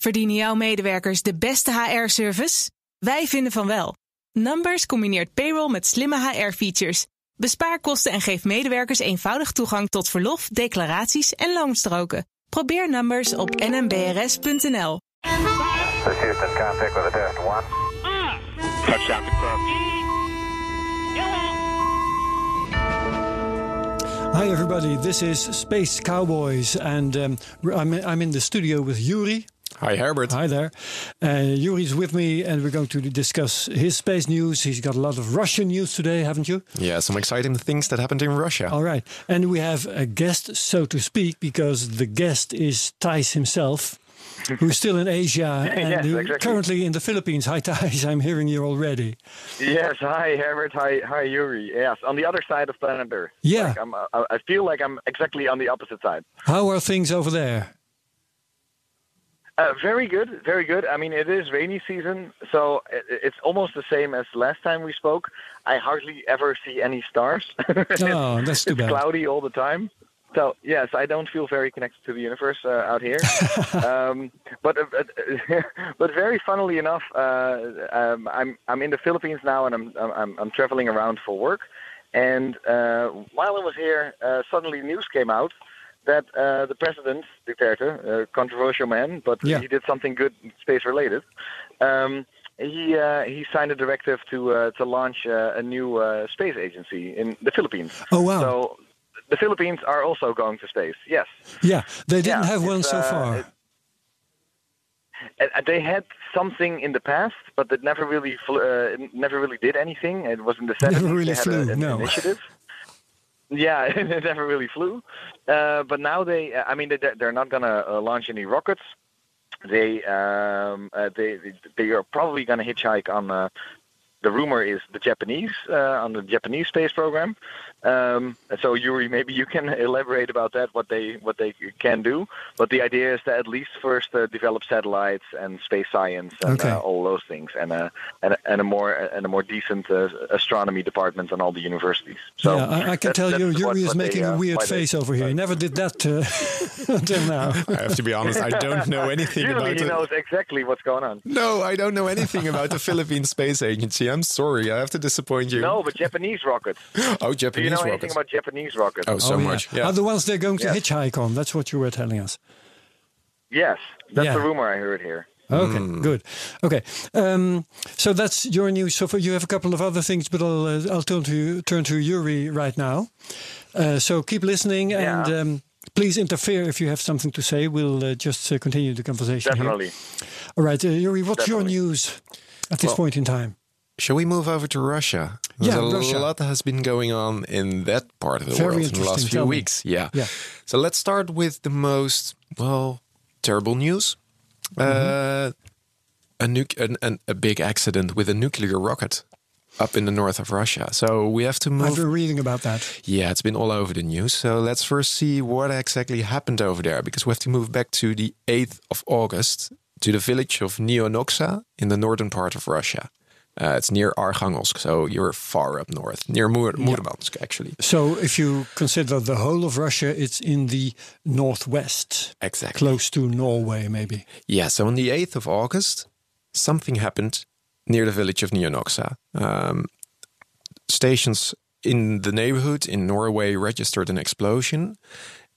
Verdienen jouw medewerkers de beste HR-service? Wij vinden van wel. Numbers combineert payroll met slimme HR-features. Bespaar kosten en geef medewerkers eenvoudig toegang tot verlof, declaraties en loonstroken. Probeer Numbers op nmbrs.nl. Hi, everybody. This is Space Cowboys, and um, I'm, I'm in the studio with Yuri. Hi, Herbert. Hi there. Uh, Yuri's with me, and we're going to discuss his space news. He's got a lot of Russian news today, haven't you? Yeah, some exciting things that happened in Russia. All right. And we have a guest, so to speak, because the guest is Thijs himself. Who's still in Asia and Yes, exactly. currently in the Philippines. Hi, Thijs. I'm hearing you already. Yes, hi Herbert, hi hi Yuri. Yes, on the other side of planet Earth. Yeah. Like I'm, I, I feel like I'm exactly on the opposite side. How are things over there? Uh, very good, very good. I mean, it is rainy season, so it's almost the same as last time we spoke. I hardly ever see any stars. Oh, that's too it's bad. cloudy all the time. So yes, I don't feel very connected to the universe uh, out here. um, but uh, uh, but very funnily enough, uh, um, I'm I'm in the Philippines now, and I'm I'm I'm traveling around for work. And uh, while I was here, uh, suddenly news came out that uh, the president, Duterte, a controversial man, but Yeah. he did something good space related. Um, he uh, he signed a directive to uh, to launch uh, a new uh, space agency in the Philippines. Oh, wow. So the Philippines are also going to space. Yes. Yeah, they didn't Yeah, have one so uh, far. it- Uh, they had something in the past, but it never really uh, never really did anything. It was in the 70s. Never really flew, a, an no. initiative. Yeah, it never really flew. Uh, but now they, I mean, they, they're not gonna uh, launch any rockets. They, um, uh, they, they are probably gonna hitchhike on. Uh, the rumor is the Japanese uh, on the Japanese space program. Um, so Yuri, maybe you can elaborate about that, what they what they can do. But the idea is to at least first uh, develop satellites and space science and Okay. uh, all those things, and a and a, and a more and a more decent uh, astronomy department on all the universities. So yeah, I, I can that- tell you, Yuri what- is what they, making uh, a weird why they- face over here. He never did that uh, until now. I have to be honest, I don't know anything Usually about he it. knows exactly what's going on. No, I don't know anything about the Philippine Space Agency. I'm sorry, I have to disappoint you. No, but Japanese rockets. Oh, Do Japanese you know anything rockets. about Japanese rockets? oh, so Oh, yeah. much. Yeah. Are the ones they're going to Yes. hitchhike on? That's what you were telling us. Yes, that's Yeah. the rumor I heard here. Okay, Hmm. good. Okay, um, so that's your news. So far, you have a couple of other things, but I'll uh, I'll turn to you, turn to Yuri right now. Uh, so keep listening and um, please interfere if you have something to say. We'll uh, just uh, continue the conversation. here. Definitely. All right, uh, Yuri, what's your news at this Well, point in time? Shall we move over to Russia? There's Yeah, a Russia. lot has been going on in that part of the Very world in the last few weeks. Yeah. Yeah. So let's start with the most well terrible news. Mm-hmm. Uh, a nuc- an, an, a big accident with a nuclear rocket up in the north of Russia. So we have to move. I've been reading about that. Yeah, it's been all over the news. So let's first see what exactly happened over there because we have to move back to the 8th of August to the village of Nyonoksa in the northern part of Russia. Uh, it's near Archangelsk, so you're far up north, near Mur- Murmansk, actually. So if you consider the whole of Russia, it's in the northwest, Exactly. close to Norway, maybe. Yeah, so on the 8th of August, something happened near the village of Nyonoksa. Um, stations in the neighborhood in Norway registered an explosion.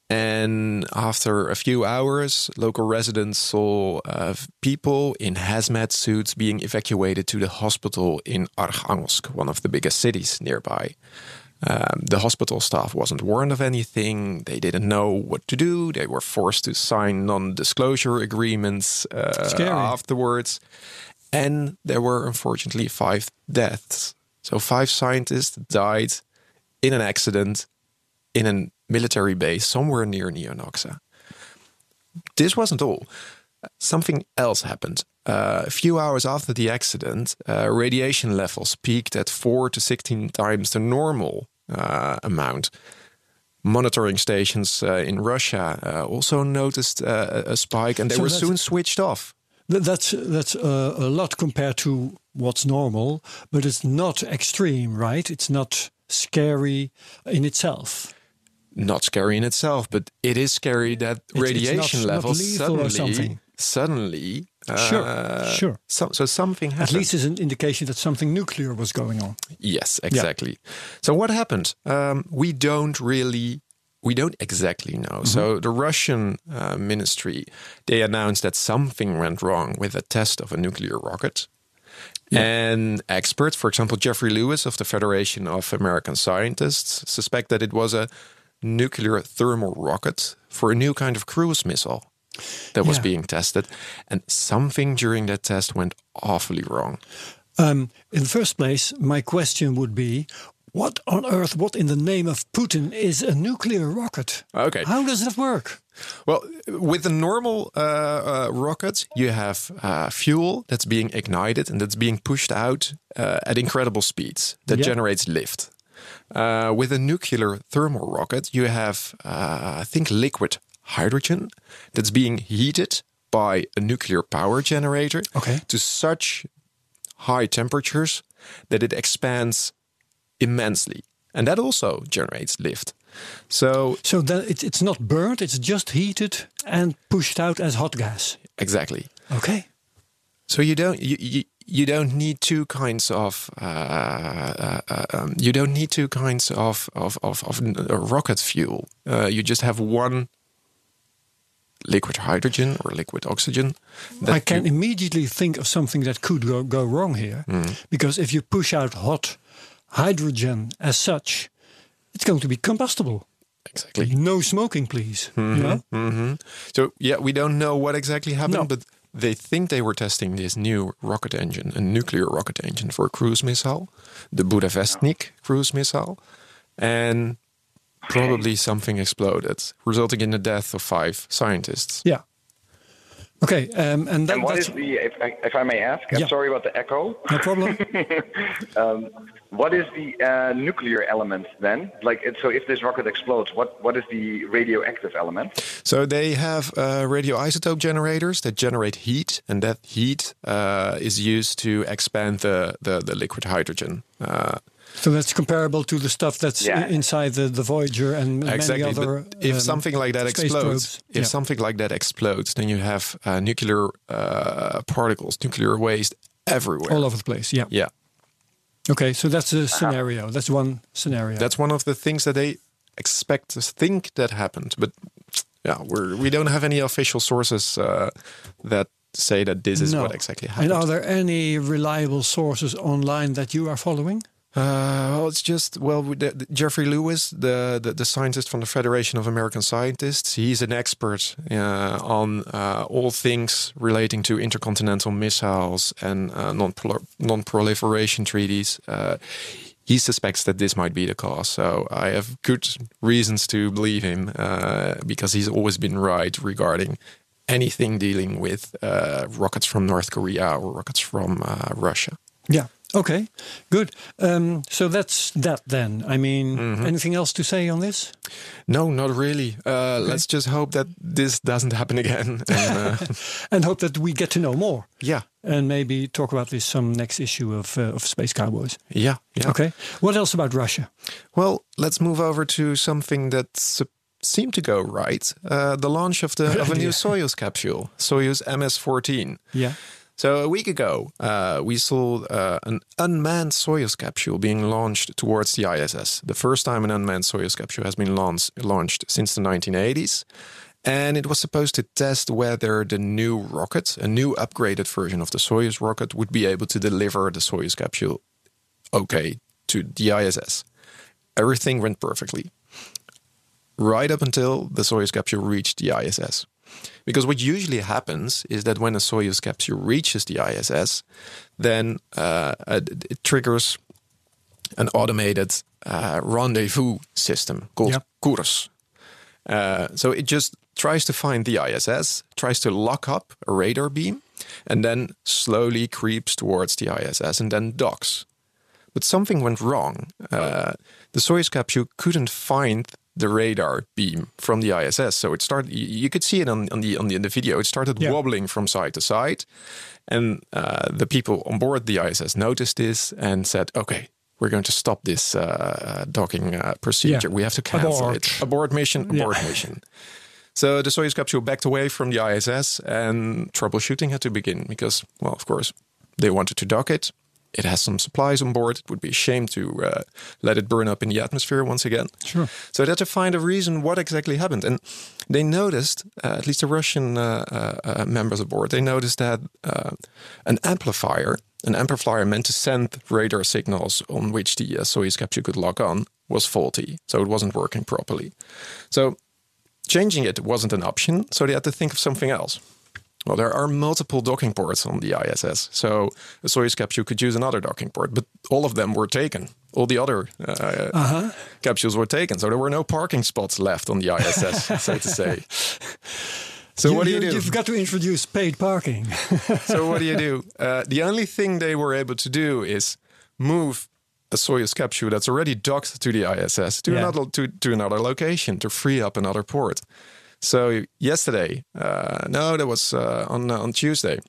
And after a few hours, local residents saw uh, people in hazmat suits being evacuated to the hospital in Arkhangelsk, one of the biggest cities nearby. Um, the hospital staff wasn't warned of anything. They didn't know what to do. They were forced to sign non disclosure agreements uh, afterwards. And there were unfortunately five deaths. So, five scientists died in an accident in a military base somewhere near Nyonoksa. This wasn't all. Something else happened. Uh, a few hours after the accident, uh, radiation levels peaked at 4 to 16 times the normal uh, amount. Monitoring stations uh, in Russia uh, also noticed uh, a spike and they So were soon switched off. That's that's uh, a lot compared to what's normal, but it's not extreme, right? It's not scary in itself. Not scary in itself, but it is scary that it's radiation not- not levels or suddenly something. suddenly, uh, Sure, sure. So, so something happened. At least is an indication that something nuclear was going on. Yes, exactly. So what happened? Um, we don't really, we don't exactly know. So the Russian uh, ministry they announced that something went wrong with a test of a nuclear rocket. And experts, for example, Jeffrey Lewis of the Federation of American Scientists, suspect that it was a nuclear thermal rocket for a new kind of cruise missile that was Yeah. being tested. And something during that test went awfully wrong. Um, in the first place, my question would be what on earth, what in the name of Putin is a nuclear rocket? Okay. How does that work? Well, with the normal uh, uh, rockets, you have uh, fuel that's being ignited and that's being pushed out uh, at incredible speeds that Yeah. generates lift. Uh, with a nuclear thermal rocket, you have, uh, I think, liquid hydrogen that's being heated by a nuclear power generator Okay. to such high temperatures that it expands immensely. And that also generates lift. So, So that it, it's not burnt, it's just heated and pushed out as hot gas. exactly. Okay. So you don't you, you, you don't need two kinds of uh, uh, uh, um, you don't need two kinds of of of, of uh, rocket fuel. Uh, you just have one liquid hydrogen or liquid oxygen. I can immediately think of something that could go, go wrong here. Hmm. Because if you push out hot hydrogen as such, it's going to be combustible. exactly. No smoking, please. You know? hmm So yeah, we don't know what exactly happened, No. but they think they were testing this new rocket engine, a nuclear rocket engine for a cruise missile, the Burevestnik cruise missile, and probably something exploded, resulting in the death of five scientists. Yeah. Okay, um, and, that, And what that's is the, if I, if I may ask, I'm Yeah. sorry about the echo. no problem. Um, what is the uh, nuclear element then? Like, so if this rocket explodes, what, what is the radioactive element? So they have uh, radioisotope generators that generate heat, and that heat uh, is used to expand the, the, the liquid hydrogen. Uh, so that's comparable to the stuff that's Yeah. inside the, the Voyager and exactly. many but other. if um, something like that explodes, probes. if Yeah. something like that explodes, then you have uh, nuclear uh, particles, nuclear waste everywhere. all over the place, yeah. yeah, Okay, so that's a scenario. That's one scenario. that's one of the things that they expect to think that happened. But yeah, we're we don't have any official sources uh, that say that this is No. what exactly happened. and are there any reliable sources online that you are following? Uh, well, it's just well, the, the- Jeffrey Lewis, the, the the scientist from the Federation of American Scientists. He's an expert uh, on uh, all things relating to intercontinental missiles and uh, non non-proliferation treaties. Uh, he suspects that this might be the cause. So I have good reasons to believe him uh, because he's always been right regarding anything dealing with rockets from North Korea or rockets from Russia. Yeah. Okay. Good. Um, so that's that then. I mean, Mm-hmm. anything else to say on this? No, not really. Uh, Let's just hope that this doesn't happen again. And, uh, And hope that we get to know more. yeah, And maybe talk about this some next issue of uh, of Space Cowboys. yeah, yeah. Okay. What else about Russia? Well, let's move over to something that s- seemed to go right. Uh, the launch of the of a new. Soyuz capsule, Soyuz MS-14. Yeah. So a week ago, uh, we saw uh, an unmanned Soyuz capsule being launched towards the ISS. The first time an unmanned Soyuz capsule has been launched, launched since the 1980s. And it was supposed to test whether the new rocket, a new upgraded version of the Soyuz rocket, would be able to deliver the Soyuz capsule okay to the ISS. Everything went perfectly. Right up until the Soyuz capsule reached the ISS. Because what usually happens is that when a Soyuz capsule reaches the ISS, then uh, it triggers an automated uh, rendezvous system called Yep. Kurs. Uh, so it just tries to find the ISS, tries to lock up a radar beam, and then slowly creeps towards the ISS and then docks. But something went wrong. Uh, the Soyuz capsule couldn't find the radar beam from the ISS, so it started. You, could see it on, on the on the, in the video. It started Yeah. wobbling from side to side, and uh, the people on board the ISS noticed this and said, "Okay, we're going to stop this uh, docking uh, procedure. Yeah. We have to cancel Abort. it. Abort mission. Yeah. Mission." So the Soyuz capsule backed away from the ISS, and troubleshooting had to begin because, well, of course, they wanted to dock it. It has some supplies on board. It would be a shame to uh, let it burn up in the atmosphere once again. Sure. So they had to find a reason what exactly happened. And they noticed, uh, at least the Russian uh, uh, uh, members aboard, they noticed that uh, an amplifier, an amplifier meant to send radar signals on which the uh, Soyuz capsule could lock on, was faulty. So it wasn't working properly. So changing it wasn't an option. So they had to think of something else. Well, there are multiple docking ports on the ISS, so a Soyuz capsule could use another docking port, but all of them were taken. All the other uh, capsules were taken, so there were no parking spots left on the ISS, so to say. So what do you do? You've got to introduce paid parking. so what do you do? Uh, the only thing they were able to do is move a Soyuz capsule that's already docked to the ISS to Yeah. another to, to another location to free up another port. So yesterday, uh, no, that was uh, on on Tuesday,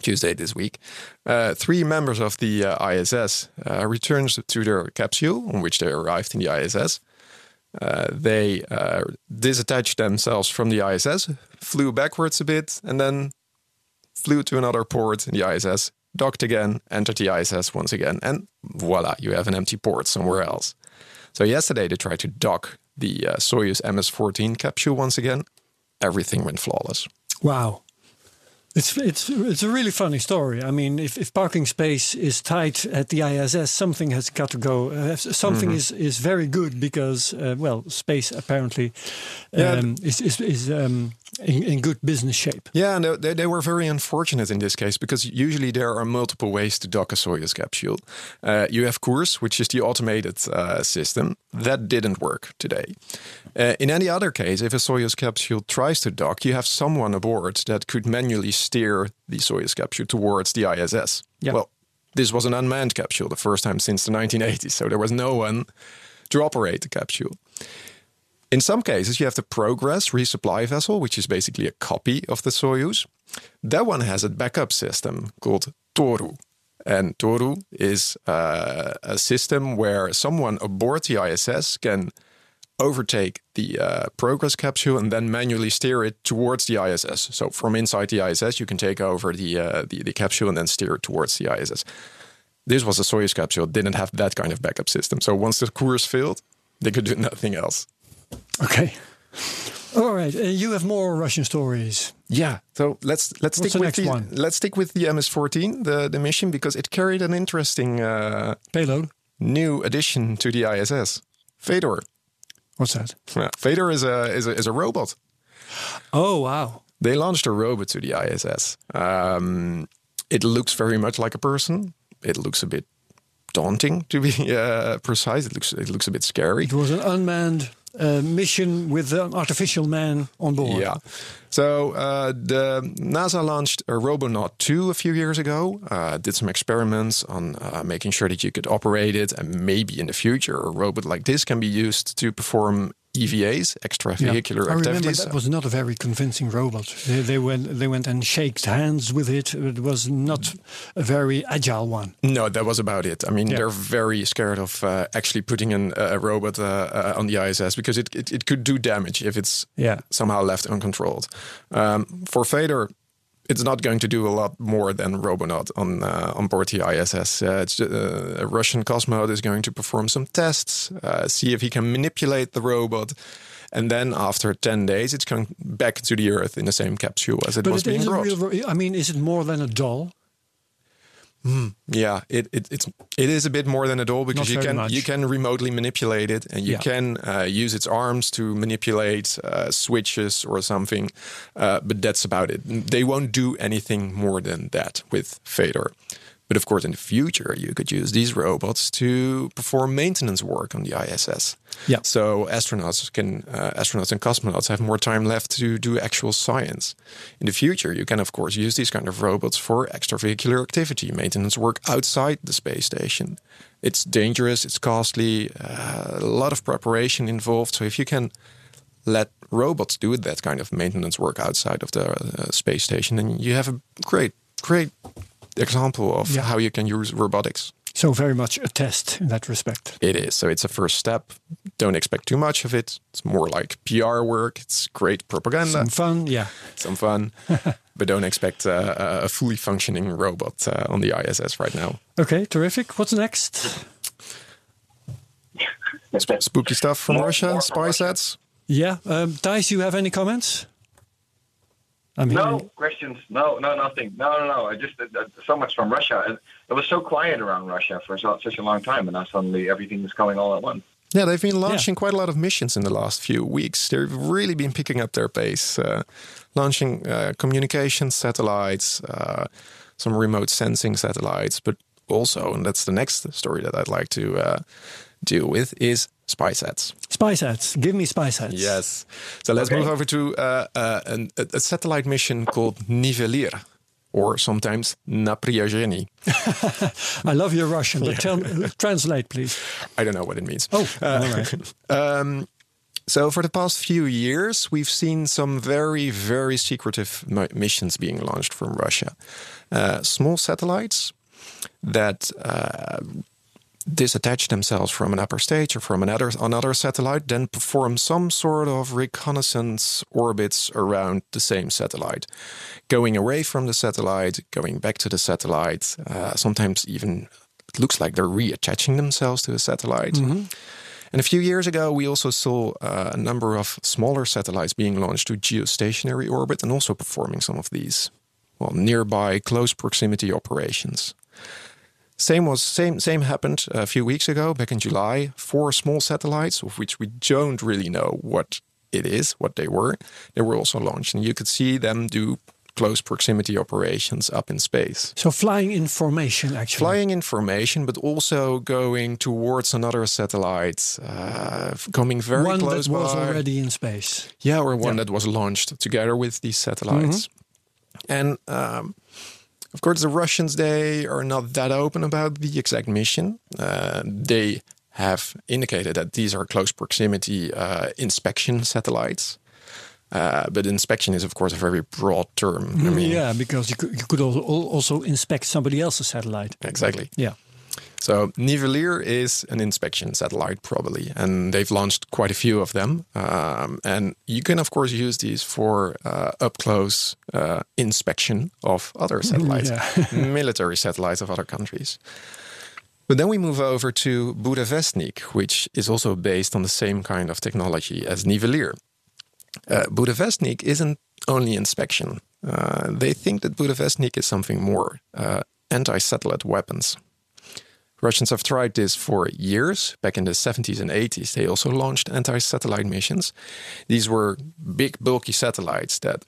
Tuesday this week. Uh, three members of the uh, ISS uh, returned to their capsule on which they arrived in the ISS. Uh, they disattached themselves from the ISS, flew backwards a bit, and then flew to another port in the ISS, docked again, entered the ISS once again, and voila, you have an empty port somewhere else. So yesterday they tried to dock the uh, Soyuz MS-14 capsule once again. Everything went flawless. Wow. It's it's it's a really funny story. I mean, if, if parking space is tight at the ISS, something has got to go. Uh, something is, is very good because uh, well, space apparently Yeah. um, is is, is um, in, in good business shape. Yeah, and they, they were very unfortunate in this case because usually there are multiple ways to dock a Soyuz capsule. Uh, you have Kurs, which is the automated uh, system. That didn't work today. Uh, in any other case, if a Soyuz capsule tries to dock, you have someone aboard that could manually steer the Soyuz capsule towards the ISS. Yeah. Well, this was an unmanned capsule the first time since the 1980s, so there was no one to operate the capsule. In some cases, you have the Progress resupply vessel, which is basically a copy of the Soyuz. That one has a backup system called Toru. And Toru is uh, a system where someone aboard the ISS can overtake the uh, Progress capsule and then manually steer it towards the ISS. So from inside the ISS, you can take over the, uh, the, the capsule and then steer it towards the ISS. This was a Soyuz capsule, didn't have that kind of backup system. So once the Kurs failed, they could do nothing else. Okay. All right. Uh, you have more Russian stories. Yeah. So let's let's What's stick with the one? let's stick with the MS-14, the the mission, because it carried an interesting uh, Payload. new addition to the ISS. Fedor. What's that? Yeah, Fedor is a is a is a robot. Oh wow. They launched a robot to the ISS. Um, it looks very much like a person. It looks a bit daunting, to be uh, precise. It looks it looks a bit scary. It was an unmanned uh, mission with an artificial man on board. Yeah. So uh, the NASA launched a Robonaut 2 a few years ago. Uh, did some experiments on uh, making sure that you could operate it, and maybe in the future a robot like this can be used to perform EVAs, extravehicular I remember that was not a very convincing robot. They, they went they went and shaked hands with it. It was not a very agile one. No, that was about it. I mean, Yeah. they're very scared of uh, actually putting an, a robot uh, uh, on the ISS because it, it, it could do damage if it's Yeah. somehow left uncontrolled. Um, for Fedor, it's not going to do a lot more than Robonaut on uh, on board the ISS. Uh, it's, uh, a Russian cosmonaut is going to perform some tests, uh, see if he can manipulate the robot. And then after 10 days, it's coming back to the Earth in the same capsule as it But was it being brought. real. I mean, is it more than a doll? Yeah, it, it it's it is a bit more than a doll because Not you can much. you can remotely manipulate it and you Yeah. can uh, use its arms to manipulate uh, switches or something, uh, but that's about it. They won't do anything more than that with Fedor. But of course, in the future, you could use these robots to perform maintenance work on the ISS. Yeah. So astronauts can uh, astronauts and cosmonauts have more time left to do actual science. In the future, you can of course use these kind of robots for extravehicular activity, maintenance work outside the space station. It's dangerous, it's costly, uh, a lot of preparation involved. So if you can let robots do that kind of maintenance work outside of the uh, space station, then you have a great, great example of Yeah. how you can use robotics. So very much a test in that respect. It is. So it's a first step. Don't expect too much of it. It's more like PR work. It's great propaganda, Some fun, yeah. some fun, but don't expect uh, a fully functioning robot uh, on the ISS right now. Okay, terrific. What's next? Sp- spooky stuff from More- Russia, more spy from Russia. sets. Yeah, um, Thijs, you have any comments? I'm No hearing- questions. No, no, nothing. No, no, no. I just uh, uh, so much from Russia. and It was so quiet around Russia for such a long time, and now suddenly everything is coming all at once. Yeah, they've been launching quite a lot of missions in the last few weeks. They've really been picking up their pace, uh, launching uh, communication satellites, uh, some remote sensing satellites, but also, and that's the next story that I'd like to uh, deal with, is spy sets. Spy sets. Give me spy sets. Yes. So let's Okay. move over to uh, uh, an, a, a satellite mission called Nivelir, or sometimes Napriageni. I love your Russian, but tell translate, please. I don't know what it means. Oh, all right. Um, so for the past few years, we've seen some very, very secretive mi- missions being launched from Russia. Uh, small satellites that uh, disattach themselves from an upper stage or from another another satellite, then perform some sort of reconnaissance orbits around the same satellite, going away from the satellite, going back to the satellite. Uh, sometimes even it looks like they're reattaching themselves to the satellite. And a few years ago, we also saw uh, a number of smaller satellites being launched to geostationary orbit and also performing some of these, well, nearby close proximity operations. Same was same same happened a few weeks ago, back in July. Four small satellites, of which we don't really know what it is, what they were. They were also launched, and you could see them do close proximity operations up in space So flying information, actually. flying information, but also going towards another satellite, uh, coming very One close that was by. already in space. Yeah, or one that was launched together with these satellites. And um, of course, the Russians they are not that open about the exact mission. Uh, they have indicated that these are close proximity uh, inspection satellites. Uh, but inspection is, of course, a very broad term. I mean, yeah, because you could, you could also, also inspect somebody else's satellite. exactly. Yeah. So Nivelir is an inspection satellite, probably, and they've launched quite a few of them. Um, and you can, of course, use these for uh, up close uh, inspection of other satellites, military satellites of other countries. But then we move over to Burevestnik, which is also based on the same kind of technology as Nivelir. Uh, Burevestnik isn't only inspection. Uh, they think that Burevestnik is something more uh, anti satellite weapons. Russians have tried this for years. Back in the 70s and 80s, they also launched anti satellite missions. These were big, bulky satellites that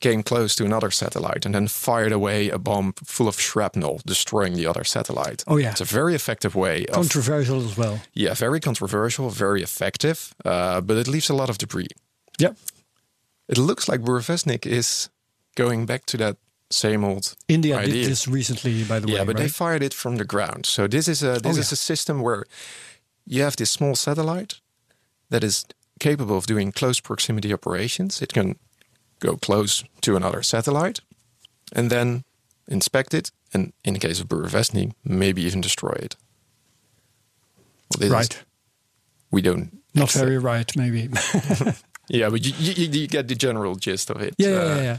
came close to another satellite and then fired away a bomb full of shrapnel, destroying the other satellite. Oh, yeah. It's a very effective way of. Controversial as well. yeah, very controversial, very effective, uh, but it leaves a lot of debris. Yep. It looks like Burevestnik is going back to that same old India idea. did this recently, by the Yeah, way. but they fired it from the ground. So this is a this Oh, is yeah. a system where you have this small satellite that is capable of doing close proximity operations. It can go close to another satellite and then inspect it, and in the case of Burevestnik, maybe even destroy it. Well, this is- right. we don't. Not accept- very right, maybe. Yeah, but you, you, you get the general gist of it. yeah, yeah, Uh, yeah, yeah.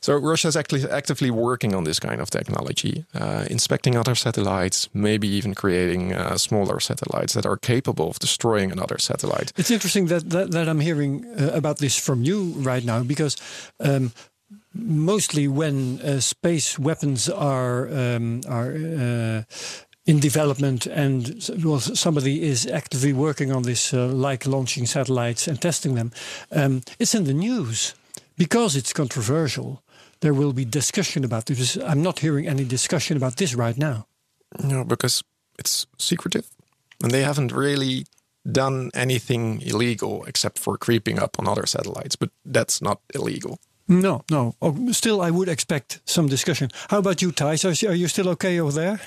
So Russia is actually actively working on this kind of technology, uh, inspecting other satellites, maybe even creating uh, smaller satellites that are capable of destroying another satellite. It's interesting that, that, that I'm hearing uh, about this from you right now because um, mostly when uh, space weapons are um, are uh, in development and well, somebody is actively working on this, uh, like launching satellites and testing them, um, it's in the news because it's controversial. There will be discussion about this. I'm not hearing any discussion about this right now. No, because it's secretive, and they haven't really done anything illegal except for creeping up on other satellites. But that's not illegal. No, no. Oh, still, I would expect some discussion. How about you, Thijs? Are you- Are you still okay over there?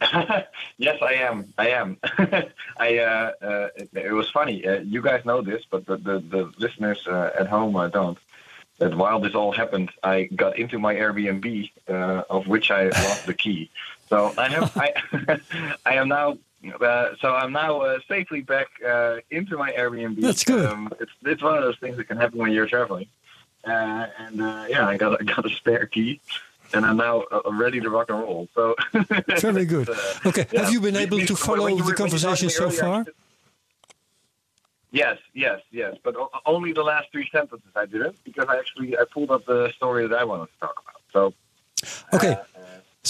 yes, I am. I am. I. Uh, uh, it, it was funny. Uh, you guys know this, but the the, the listeners uh, at home uh, don't. That while this all happened, I got into my Airbnb, uh, of which I lost the key. So I have I I am now. Uh, so I'm now uh, safely back uh, into my Airbnb. That's good. Um, it's it's one of those things that can happen when you're traveling. Uh, and uh, yeah, I got a, got a spare key, and I'm now uh, ready to rock and roll. So Very good. Okay, yeah. have you been able to follow you the were- when you conversation so earlier, far? Yes, yes, yes. But o- only the last three sentences I didn't because I actually I pulled up the story that I wanted to talk about. So Okay. uh,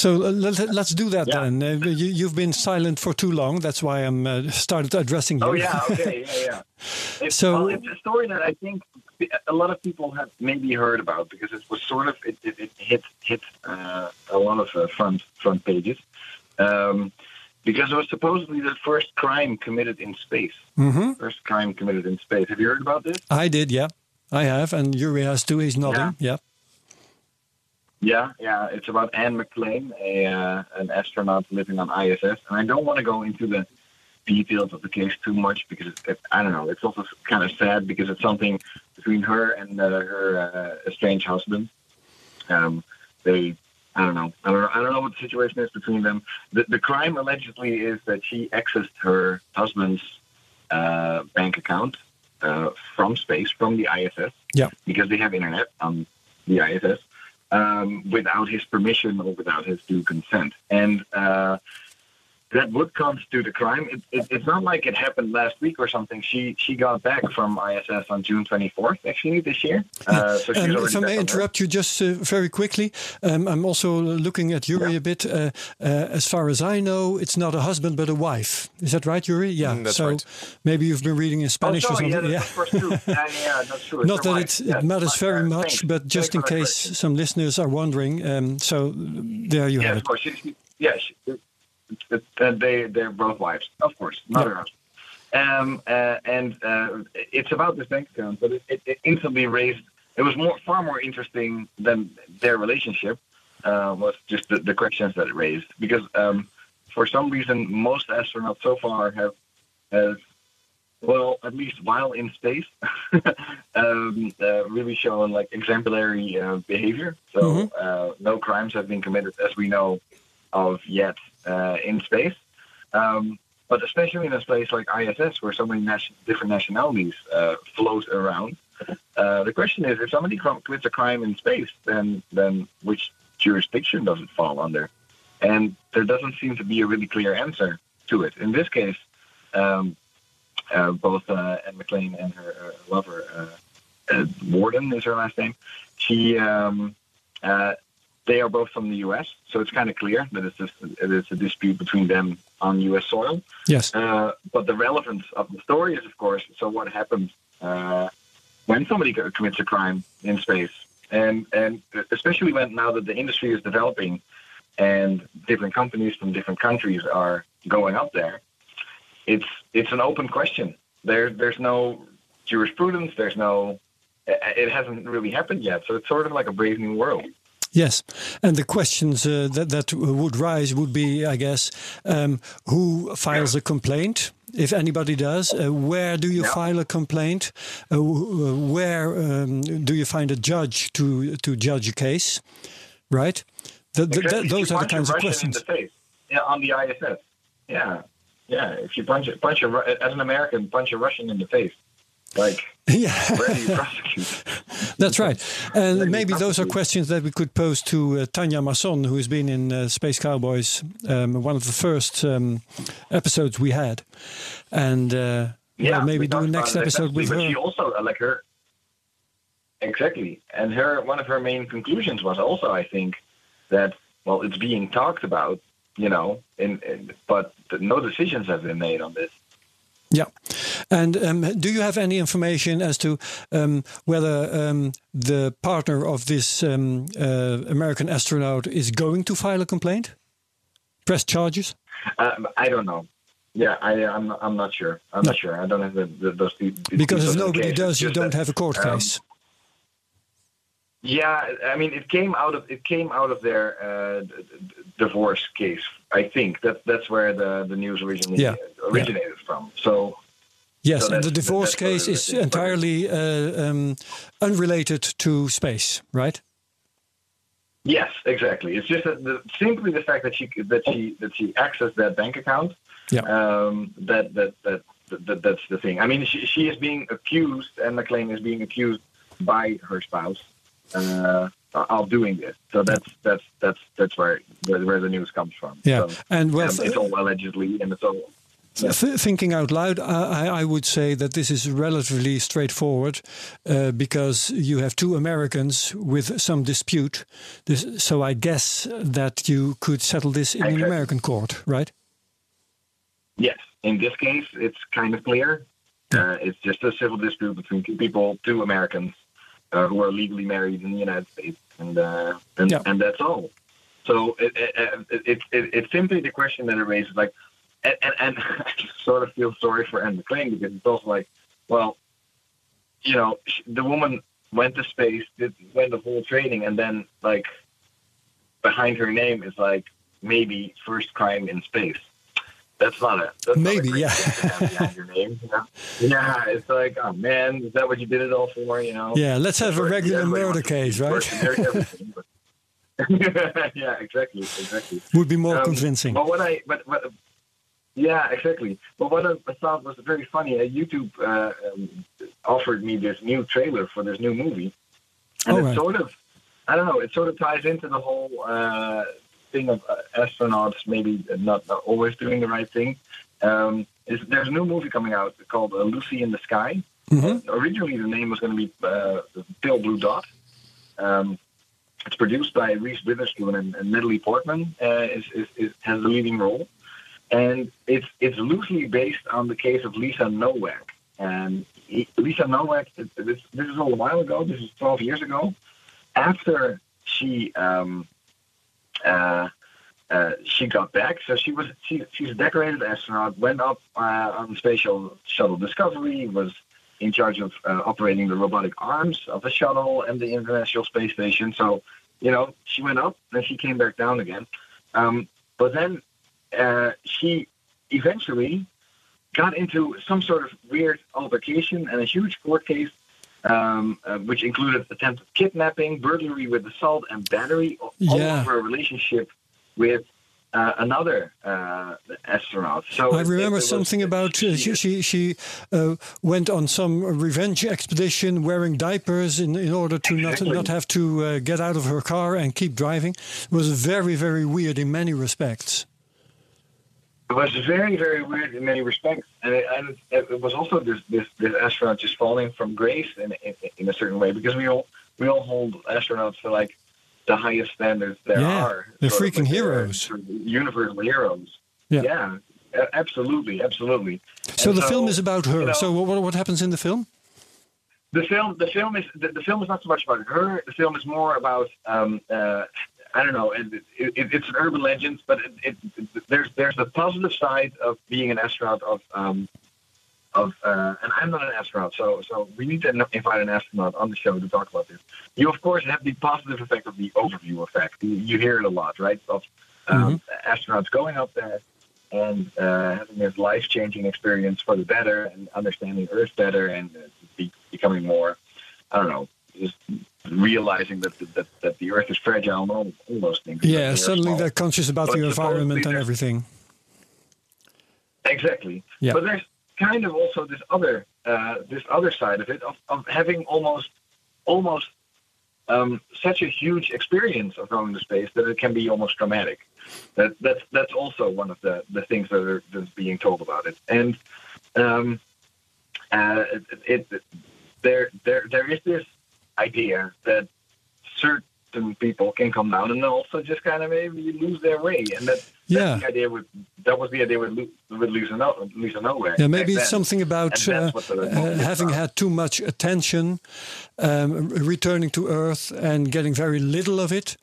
So let, let's do that Yeah. then. Uh, you, you've been silent for too long. That's why I'm uh, started addressing you. Oh yeah, okay, yeah, yeah. It's, So- well, it's a story that I think a lot of people have maybe heard about because it was sort of it, it, it hit hit uh, a lot of uh, front front pages um, because it was supposedly the first crime committed in space. hmm First crime committed in space. Have you heard about this? I did, yeah. I have, and Yuri has too. He's nodding. Yeah. Yeah, yeah. It's about Anne McClain, a uh, an astronaut living on ISS, and I don't want to go into the details of the case too much because it, it, I don't know. It's also kind of sad because it's something between her and uh, her uh, estranged husband. Um, they, I don't know. I don't know. I don't know what the situation is between them. The, the crime allegedly is that she accessed her husband's uh, bank account uh, from space, from the ISS, Yeah. because they have internet on the ISS, um, without his permission or without his due consent. And uh, that would constitute a crime. It, it, it's not like it happened last week or something. She she got back from ISS on June 24th, actually, this year. Uh, so she's Um, if I may on interrupt you just uh, very quickly, um, I'm also looking at Yuri a bit. Uh, uh, as far as I know, it's not a husband but a wife. Is that right, Yuri? Yeah. Mm, that's so right. maybe you've been reading in Oh, Spanish or something. yeah, that's, of yeah, yeah, that's true. Not that wife. it, Yes, it matters very uh, much, thanks. but just Thanks in case correction. some listeners are wondering. Um, so there you Yeah, have of it. course. She, she, yeah, she, it, uh, they they're both wives, of course, not Yeah. her husband. Um, uh, and uh, it's about this bank account, but it, it, it instantly raised. It was more far more interesting than their relationship. Uh, was just the, the questions that it raised because um, for some reason most astronauts so far have have well at least while in space um, uh, really shown like exemplary uh, behavior. So Mhm. uh, no crimes have been committed as we know of yet uh, in space. Um, but especially in a place like ISS, where so many nation- different nationalities uh, float around, uh, the question is: if somebody commits a crime in space, then then which jurisdiction does it fall under? And there doesn't seem to be a really clear answer to it. In this case, um, uh, both uh, Anne McClain and her lover, Worden is her last name. She, um, uh, they are both from the U.S., so it's kind of clear that it's just it is a dispute between them on U.S. soil. Yes. Uh, but the relevance of the story is, of course, so what happens uh, when somebody commits a crime in space, and and especially when now that the industry is developing, and different companies from different countries are going up there, it's it's an open question. There there's no jurisprudence. There's no. It hasn't really happened yet, so it's sort of like a brave new world. Yes, and the questions uh, that that would rise would be, I guess, um, who files a complaint, if anybody does. Uh, where do you Yeah. file a complaint? Uh, where um, do you find a judge to to judge a case? Right. The, the, those are the kinds of questions. Face, yeah, on the ISS. Yeah, yeah. If you punch a, punch a as an American, punch a Russian in the face, like yeah, where do prosecute? that's right. And Maybe maybe those are questions that we could pose to uh, Tanja Masson, who has been in uh, Space Cowboys, um, one of the first um, episodes we had, and uh, Yeah, well, maybe do a next episode with extensively, her. But she also uh, like her. Exactly, and her one of her main conclusions was also, I think, that well, it's being talked about, you know, in, in but no decisions have been made on this. Yeah. And um, do you have any information as to um, whether um, the partner of this um, uh, American astronaut is going to file a complaint? Press charges? Um, I don't know. Yeah, I, I'm I'm not sure. I'm No. not sure. I don't have the, the, those. The, the Because if nobody does, you don't that- have a court um, case. Yeah, I mean, it came out of it came out of their uh, d- d- divorce case. I think that that's where the the news originally Yeah. originated from. So Yes, So and the divorce case is entirely uh, um, unrelated to space, right? Yes, exactly. It's just that the, simply the fact that she that she that she accessed that bank account. Yeah. Um, that, that that that that's the thing. I mean, she she is being accused, Anne McClain is being accused by her spouse uh, of doing this. So that's that's that's that's where where, where the news comes from. Yeah, So, and well, um, it's all allegedly, and it's all. Yeah. Th- thinking out loud, I, I would say that this is relatively straightforward uh, because you have two Americans with some dispute. This, so I guess that you could settle this in an American court, right? Yes, in this case, it's kind of clear. Uh, it's just a civil dispute between two people, two Americans, uh, who are legally married in the United States, and uh, and, Yeah. and that's all. So it, it, it, it, it, it's simply the question that it raises, like, and, and, and I sort of feel sorry for Anne McClain because it's also like, well, you know, the woman went to space, did went the whole training, and then like behind her name is like maybe first crime in space. That's not a that's Maybe, not a yeah. thing to have behind your name. You know? Yeah, it's like, oh man, is that what you did it all for? You know? Yeah, let's have a regular murder wants to be case, right? first in every- everything, but- yeah, exactly, exactly. Would be more Um, convincing. But what I, but, but yeah, exactly. But what I thought was very funny, uh, YouTube uh, um, offered me this new trailer for this new movie, and Oh, it right. sort of, I don't know, it sort of ties into the whole uh, thing of uh, astronauts maybe not, not always doing the right thing. Um, is, there's a new movie coming out called uh, Lucy in the Sky. Mhm. Originally, the name was going to be uh, Pale Blue Dot. Um, it's produced by Reese Witherspoon and, and Natalie Portman uh, is, is, is, has the leading role, and it's it's loosely based on the case of Lisa Nowak. And he- Lisa Nowak, this, this is all a while ago. This is 12 years ago. After she um, uh, uh, she got back, so she was she, she's a decorated astronaut. Went up uh, on the space shuttle, Discovery. Was in charge of uh, operating the robotic arms of the shuttle and the International Space Station. So, you know, she went up and she came back down again. Um, but then she eventually got into some sort of weird altercation and a huge court case, um, uh, which included attempted kidnapping, burglary with assault, and battery, all Yeah. over a relationship with uh, another uh, astronaut. So I remember was- something about uh, she she, she uh, went on some revenge expedition wearing diapers in, in order to not Exactly. not have to uh, get out of her car and keep driving. It was very very weird in many respects. It was very, very weird in many respects, and it, and it, was also this, this this astronaut just falling from grace in, in in a certain way because we all we all hold astronauts to like the highest standards there Yeah, are. they're freaking like they're heroes. universal heroes. Yeah. a- absolutely, absolutely. So And the film is about her. you know, so what what happens in the film? the film the film is the, the film is not so much about her. The film is more about um, uh, I don't know. It, it, it, it's an urban legend, but it, there's there's the positive side of being an astronaut of um, of uh, and I'm not an astronaut, so so we need to invite an astronaut on the show to talk about this. You of course have the positive effect of the overview effect. You, you hear it a lot, right? Of um, astronauts going up there and uh, having this life changing experience for the better and understanding Earth better and uh, be, becoming more, I don't know, just realizing that the, that, that the Earth is fragile and all, all those things. Yeah, suddenly they're conscious about But the environment and everything. Exactly. Yeah. But there's kind of also this other uh, this other side of it of, of having almost almost um, such a huge experience of going to space that it can be almost traumatic. That that's that's also one of the, the things that are that's being told about it. And um, uh, it, it there there there is this idea that certain people can come down and also just kind of maybe lose their way, and that Yeah. the idea with that was the idea with with Lisa, no, Lisa Nowak. Yeah, maybe it's something about uh, that's what the movie uh, having about. had too much attention, um, returning to Earth and getting very little of it,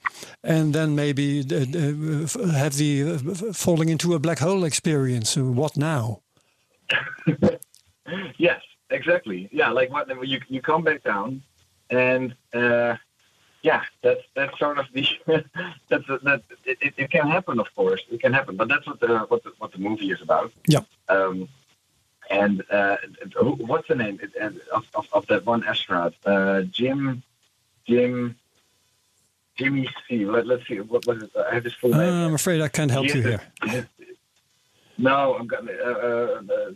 and then maybe uh, have the uh, falling into a black hole experience. What now? Yes, exactly. Yeah, like what you you come back down, and uh, yeah, that's that's sort of the that's that it, it, it can happen, of course, it can happen, but that's what the what the what the movie is about. Yeah. Um, And uh, what's the name of, of, of that one astronaut? Uh, Jim, Jim, Jimmy C. Let, let's see. What was it? I have his full Uh, name. I'm afraid I can't help He you here. No, I'm gonna. Uh, uh, uh,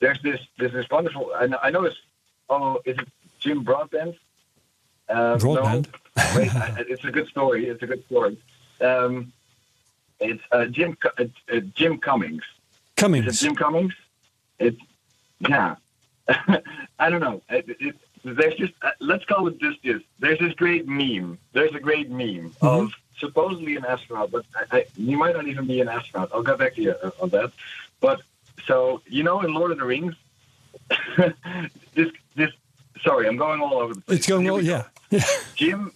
there's this. There's this wonderful. I know. I know it's. Oh, is it Jim Broadbent? Um, Broadbent? No, wait, it's a good story. It's a good story. Um, it's uh, Jim. Uh, Jim Cummings. Cummings. Jim Cummings? It's yeah. I don't know. It, it, there's just uh, let's call it just this. There's this great meme. There's a great meme of supposedly an astronaut, but I, I, you might not even be an astronaut. I'll get back to you uh, on that. But so you know, in Lord of the Rings, this this. Sorry, I'm going all over the place. It's going Here well, we go. yeah. Yeah. Jim,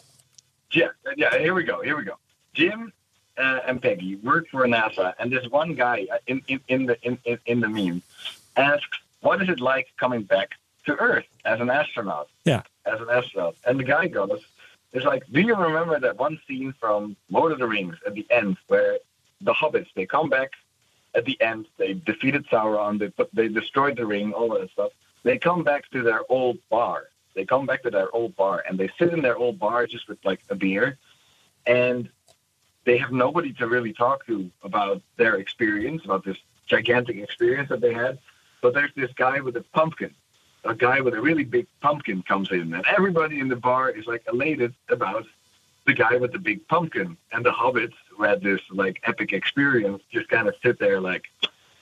yeah, yeah. Here we go. Here we go. Jim uh, and Peggy work for NASA, and this one guy uh, in in, in the in, in, in the meme asks, "What is it like coming back to Earth as an astronaut?" Yeah. As an astronaut, and the guy goes, "It's like, do you remember that one scene from Lord of the Rings at the end where the hobbits they come back at the end, they defeated Sauron, they put, they destroyed the ring, all that stuff. They come back to their old bar. They come back to their old bar and they sit in their old bar just with like a beer, and they have nobody to really talk to about their experience, about this gigantic experience that they had. But there's this guy with a pumpkin. A guy with a really big pumpkin comes in, and everybody in the bar is like elated about the guy with the big pumpkin. And the hobbits who had this like epic experience just kind of sit there like,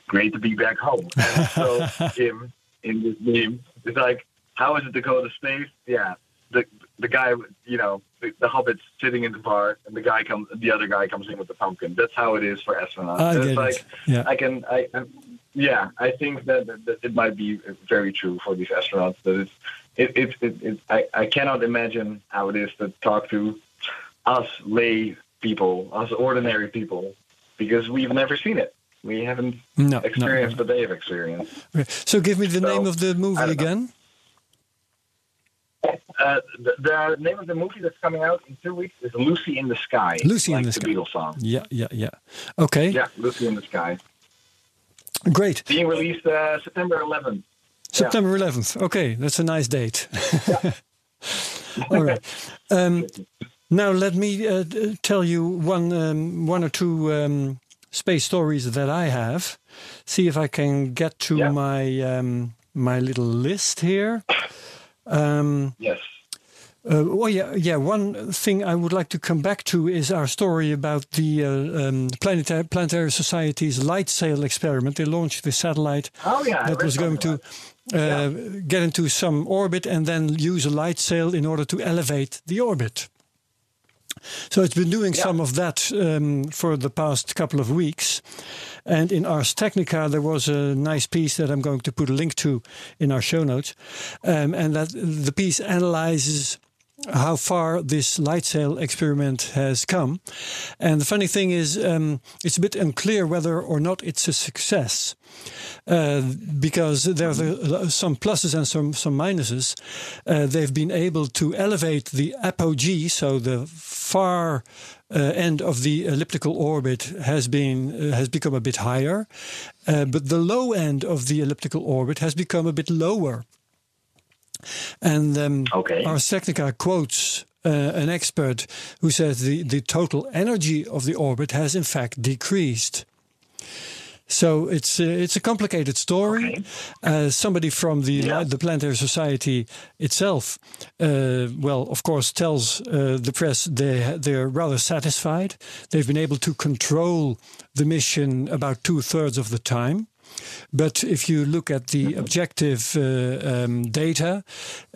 great to be back home. And so Jim in this meme is like, how is it to go to space? Yeah. The the guy, you know, the, the hobbit's sitting in the bar, and the guy comes, the other guy comes in with the pumpkin. That's how it is for astronauts. I get it's it. like, Yeah. I can, I, I yeah, I think that, that, it might be very true for these astronauts. That it's, it, it, it, it I, I cannot imagine how it is to talk to us lay people, us ordinary people, because we've never seen it. We haven't No, no, experienced no. what they have experienced. Okay. So give me the So, name of the movie don't know. Uh, the, the name of the movie that's coming out in two weeks is Lucy in the Sky. Lucy in the the Sky. Beatles song. Yeah, yeah, yeah. Okay, Yeah, Lucy in the Sky. great. Being released uh, September 11th. September 11th. Okay, that's a nice date. All right. Um, now let me uh, tell you one, um, one or two um, space stories that I have. See if I can get to Yeah. my um, my little list here. Um, Yes. uh, well, yeah, yeah. One thing I would like to come back to is our story about the uh, um, Planetary, Planetary Society's light sail experiment. They launched the satellite Oh, yeah. That was going to uh, get into some orbit and then use a light sail in order to elevate the orbit. So it's been doing Yeah. some of that um, for the past couple of weeks. And in Ars Technica, there was a nice piece that I'm going to put a link to in our show notes. Um, and that the piece analyzes how far this light sail experiment has come. And the funny thing is, um, it's a bit unclear whether or not it's a success. Uh, because there are some pluses and some some minuses. Uh, they've been able to elevate the apogee, so the far uh, end of the elliptical orbit has been uh, has become a bit higher, uh, but the low end of the elliptical orbit has become a bit lower. And um, Okay. Ars Technica quotes uh, an expert who says the, the total energy of the orbit has in fact decreased. So it's uh, it's a complicated story. Okay. Uh, somebody from the Yeah. the Planetary Society itself, uh, well, of course, tells uh, the press they they're rather satisfied. They've been able to control the mission about two thirds of the time. But if you look at the objective uh, um, data,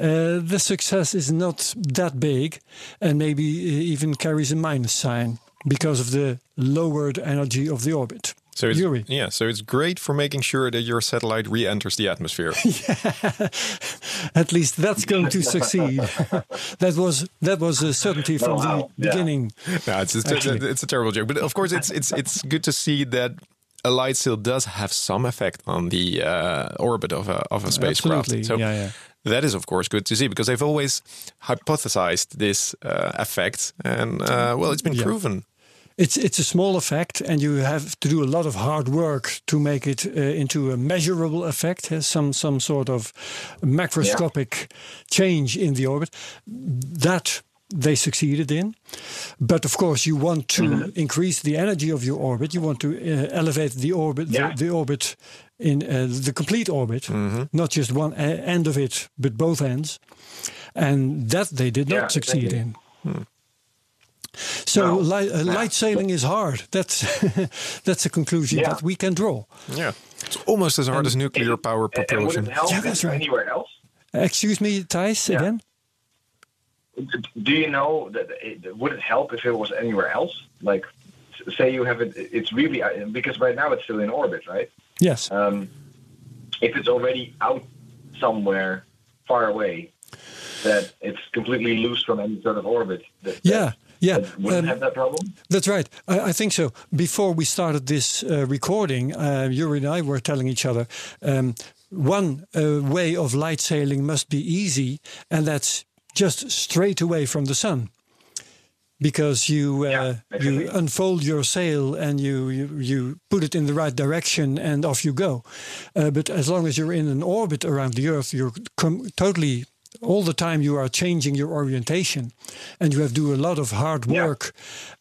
uh, the success is not that big, and maybe uh, even carries a minus sign because of the lowered energy of the orbit. So it's, Yuri. yeah, so it's great for making sure that your satellite re-enters the atmosphere. At least that's going to succeed. that was that was a certainty from Oh, wow. the Yeah. beginning. no, it's, it's, Actually. it's a terrible joke, but of course, it's it's it's good to see that a light sail does have some effect on the uh, orbit of a of a spacecraft. Absolutely. So yeah, yeah. that is, of course, good to see because they've always hypothesized this uh, effect, and uh, well, it's been Yeah. proven. It's it's a small effect, and you have to do a lot of hard work to make it uh, into a measurable effect, uh, some some sort of macroscopic change in the orbit. That they succeeded in, but of course you want to Mm-hmm. increase the energy of your orbit. You want to uh, elevate the orbit, Yeah. the, the orbit in uh, the complete orbit, not just one uh, end of it, but both ends, and that they did Yeah, not succeed in. So No. light, uh, Yeah. light sailing is hard. That's that's a conclusion Yeah. that we can draw. Yeah. It's almost as hard as nuclear power And- and propulsion. it Yeah, that's right. anywhere else? Excuse me, Thijs, Yeah. again. Do you know that it, would it help if it was anywhere else? Like, say you have it, it's really uh, because right now it's still in orbit, right? Yes. Um, if it's already out somewhere far away, that it's completely loose from any sort of orbit. That, Yeah, yeah. wouldn't um, have that problem. That's right. I, I think so. Before we started this uh, recording, uh, Yuri and I were telling each other um, one uh, way of light sailing must be easy, and that's just straight away from the sun. Because you uh, Yeah, you unfold your sail and you, you you put it in the right direction and off you go. Uh, but as long as you're in an orbit around the Earth, you're com- totally all the time you are changing your orientation, and you have to do a lot of hard Yeah. work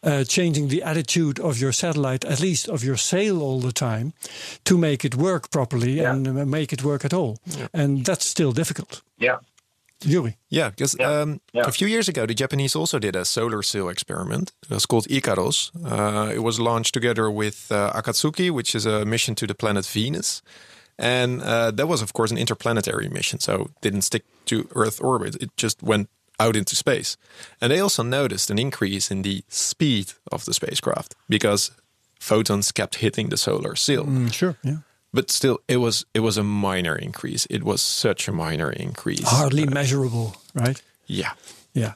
uh, changing the attitude of your satellite, at least of your sail, all the time, to make it work properly Yeah. and uh, make it work at all. And that's still difficult. Yeah. Yuri. Yeah, because Yeah, um, yeah. a few years ago, the Japanese also did a solar sail experiment. It was called Ikaros. Uh, it was launched together with uh, Akatsuki, which is a mission to the planet Venus. And uh, that was, of course, an interplanetary mission. So it didn't stick to Earth orbit, it just went out into space. And they also noticed an increase in the speed of the spacecraft because photons kept hitting the solar sail. sure. Yeah. But still, it was it was a minor increase. It was such a minor increase. Hardly measurable, right? Yeah. Yeah.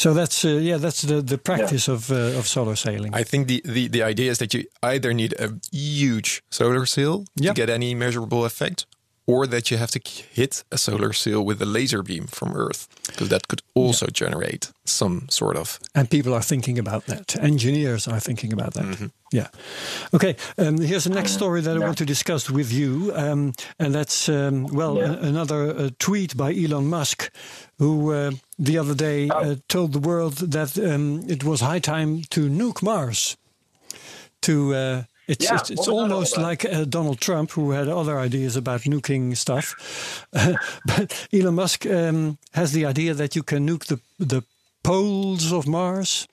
So that's uh, yeah, that's the the practice of uh, of solar sailing. I think the, the, the idea is that you either need a huge solar sail Yeah. to get any measurable effect, or that you have to hit a solar sail with a laser beam from Earth, because that could also generate some sort of. and people are thinking about that. Engineers are thinking about that. Yeah. Okay. Um, here's the next story that I want to discuss with you, um, and that's um, well Yeah. a- another uh, tweet by Elon Musk, who uh, the other day uh, told the world that um, it was high time to nuke Mars. To uh, it's Yeah, it's, it's was that all almost like uh, Donald Trump, who had other ideas about nuking stuff, but Elon Musk um, has the idea that you can nuke the the poles of Mars,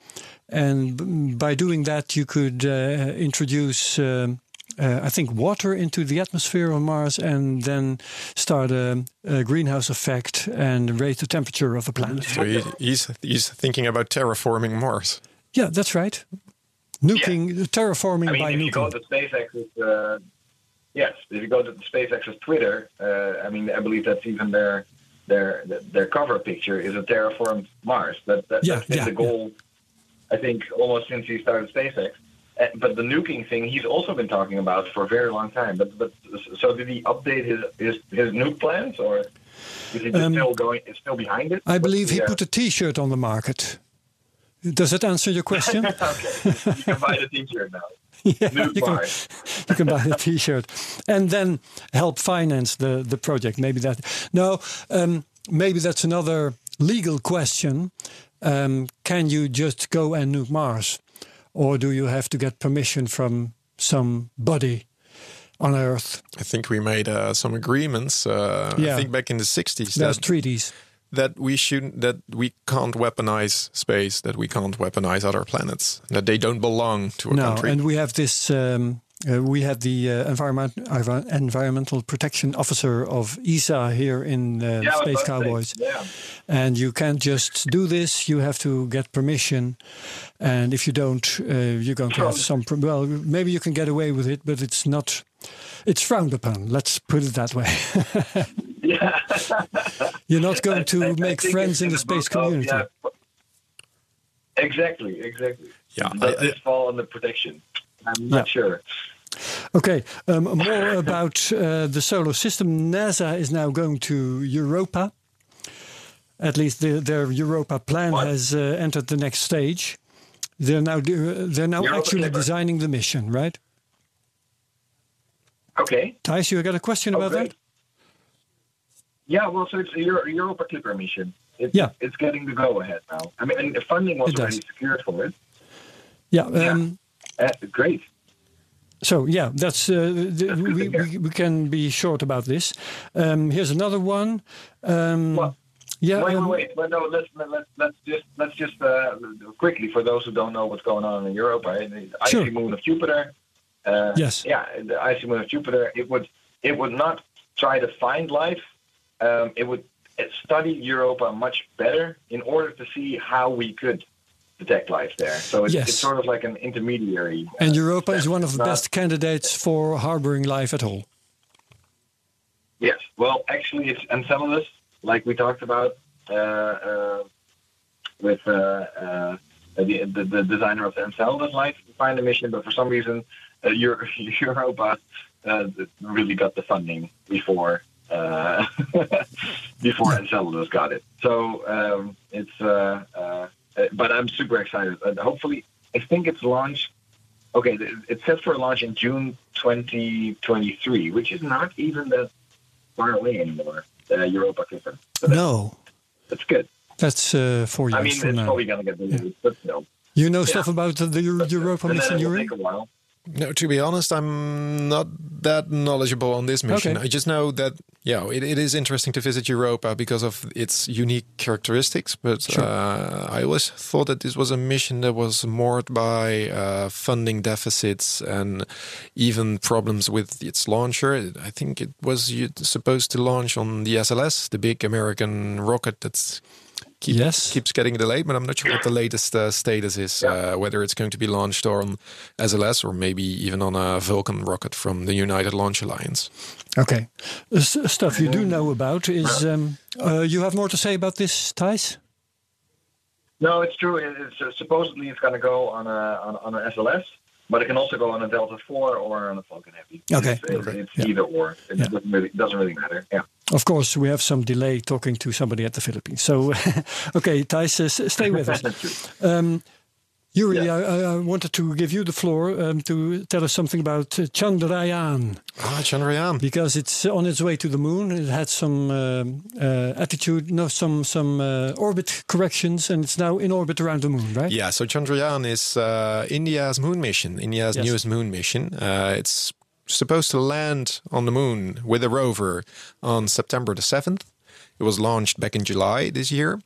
and by doing that, you could uh, introduce. Um, uh, I think water into the atmosphere on Mars, and then start a, a greenhouse effect and raise the temperature of the planet. So he, he's he's thinking about terraforming Mars. Yeah, that's right. Nuking, terraforming I mean, by if you go nuking. to SpaceX's, uh, yes, if you go to the SpaceX's Twitter, uh, I mean, I believe that's even their their their cover picture is a terraformed Mars. That, that Yeah, that's been yeah, the goal, I think, almost since he started SpaceX. Uh, but the nuking thing, he's also been talking about for a very long time. But but so did he update his his, his nuke plans, or is he Um, still going? Is still behind it? I believe he Yeah. put a T-shirt on the market. Does that answer your question? okay, you can buy the T-shirt now. yeah, Nuke you can, you can buy the T-shirt and then help finance the the project. Maybe that. No, um, maybe that's another legal question. Um, can you just go and nuke Mars, or do you have to get permission from somebody on Earth? I think we made uh, some agreements. Uh, I Yeah. think back in the '60s There's that treaties. That we shouldn't that we can't weaponize space, that we can't weaponize other planets, that they don't belong to a No, country. and we have this. Um, uh, we had the uh, environment, envi- environmental protection officer of ESA here in uh, Yeah, Space about to say, Cowboys. Yeah. and you can't just do this. You have to get permission, and if you don't, uh, you're going to have some. Well, maybe you can get away with it, but it's not. It's frowned upon. Let's put it that way. Yeah. you're not going to I- I make think friends in the the space book of- community. yeah. Exactly, exactly. Yeah, Does I- I- this fall under protection? I'm Yeah. not sure. Okay, um, more about uh, the solar system. NASA is now going to Europa. At least the, their Europa plan What? has uh, entered the next stage. They're now do- they're now Europa actually Clipper. designing the mission, right? Okay. Thijs, you got a question Oh, about great. that? Yeah, well, so it's a Euro- Europa Clipper mission. It's, Yeah. it's getting the go ahead now. I mean, the funding was already secured for it. Yeah. Yeah. Um, Uh, great. So yeah, that's uh, the, That's we, we we can be short about this. Um, here's another one. Um, Well, yeah. wait, um, wait, wait. No, let's let's let's just let's just uh, quickly for those who don't know what's going on in Europe. Right? The icy Sure. moon of Jupiter. Uh, Yes. Yeah, the icy moon of Jupiter. It would it would not try to find life. Um, it would uh, study Europa much better in order to see how we could detect life there. So it's, Yes. it's sort of like an intermediary. uh, And Europa is one of the Not- best candidates for harboring life at all. Yes. Well, actually, it's Enceladus, like we talked about uh, uh, with uh, uh, the, the the designer of the Enceladus Life Finder mission, but for some reason, uh, Euro- Europa uh, really got the funding before uh, before Enceladus got it. So um, it's. Uh, uh, but I'm super excited. And hopefully, I think it's launched. Okay, it's set for a launch in June 2023, which is not even that far away anymore. Uh, Europa Clipper. So that's, No, that's good. that's uh, four years I mean, it's now. probably gonna get delayed, but no. You know yeah. stuff about the, Euro- uh, Europa mission it will you're in? take a while. No, to be honest, I'm not that knowledgeable on this mission. Okay. I just know that yeah, it, it is interesting to visit Europa because of its unique characteristics. But Sure. uh, I always thought that this was a mission that was marred by uh, funding deficits and even problems with its launcher. I think it was supposed to launch on the SLS, the big American rocket that's keep, Yes. keeps getting delayed, but I'm not sure what the latest uh, status is. Uh, whether it's going to be launched on SLS or maybe even on a Vulcan rocket from the United Launch Alliance. Okay. The s- stuff you do know about is um, uh, you have more to say about this, Thijs? No, it's true. It's, uh, supposedly it's gonna go on a on, on an SLS, but it can also go on a Delta Four or on a Falcon Heavy. Okay. It's, it's, Okay. it's Yeah. either or. It Yeah. doesn't really doesn't really matter. Yeah. Of course, we have some delay talking to somebody at the Philippines. So, okay, Thijs, uh, stay with us. That's true. Um, Yuri, Yeah. I, I wanted to give you the floor um, to tell us something about uh, Chandrayaan Ah, Chandrayaan. because it's on its way to the moon. It had some um, uh, attitude, no, some some uh, orbit corrections, and it's now in orbit around the moon, right? Yeah, so Chandrayaan is uh, India's moon mission, India's Yes. newest moon mission. Uh, it's supposed to land on the moon with a rover on September the 7th. It was launched back in July this year.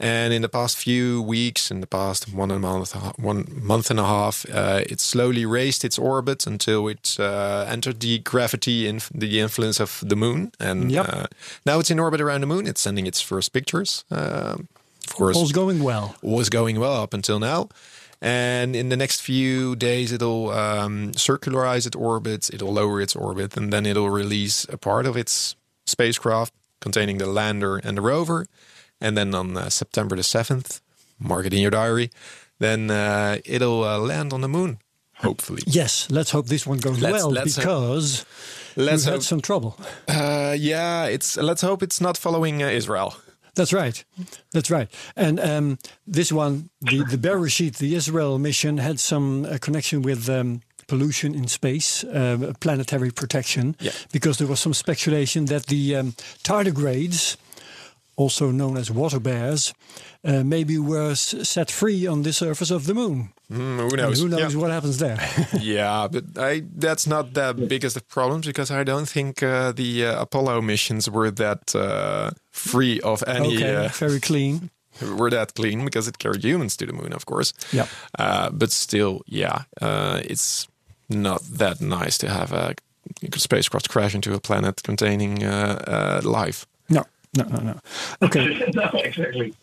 And in the past few weeks, in the past one month, one month and a half, uh, it slowly raised its orbit until it uh, entered the gravity in the influence of the moon. And Yep. uh, now it's in orbit around the moon. It's sending its first pictures. Um of course, All's going well. was going well up until now. And in the next few days, it'll um, circularize its orbit, it'll lower its orbit, and then it'll release a part of its spacecraft containing the lander and the rover. And then on uh, September the 7th, mark it in your diary, then uh, it'll uh, land on the moon, hopefully. Yes, let's hope this one goes Let's- well let's because Let's we've hope, had some trouble. uh, yeah, it's let's hope it's not following uh, Israel. That's right. That's right. And um, this one, the, the Bereshit, the Israel mission, had some uh, connection with um, pollution in space, uh, planetary protection, Yeah. because there was some speculation that the um, tardigrades, also known as water bears, uh, maybe were s- set free on the surface of the moon. Hmm, who And knows? who knows Yeah. what happens there? yeah, but I that's not the biggest of problems because I don't think uh, the uh, Apollo missions were that uh, free of any okay, uh, very clean. were that clean because it carried humans to the moon, of course. Yeah. Uh, but still, yeah, uh, it's not that nice to have a spacecraft crash into a planet containing uh, uh, life. No, no, no, no. Okay, no, exactly.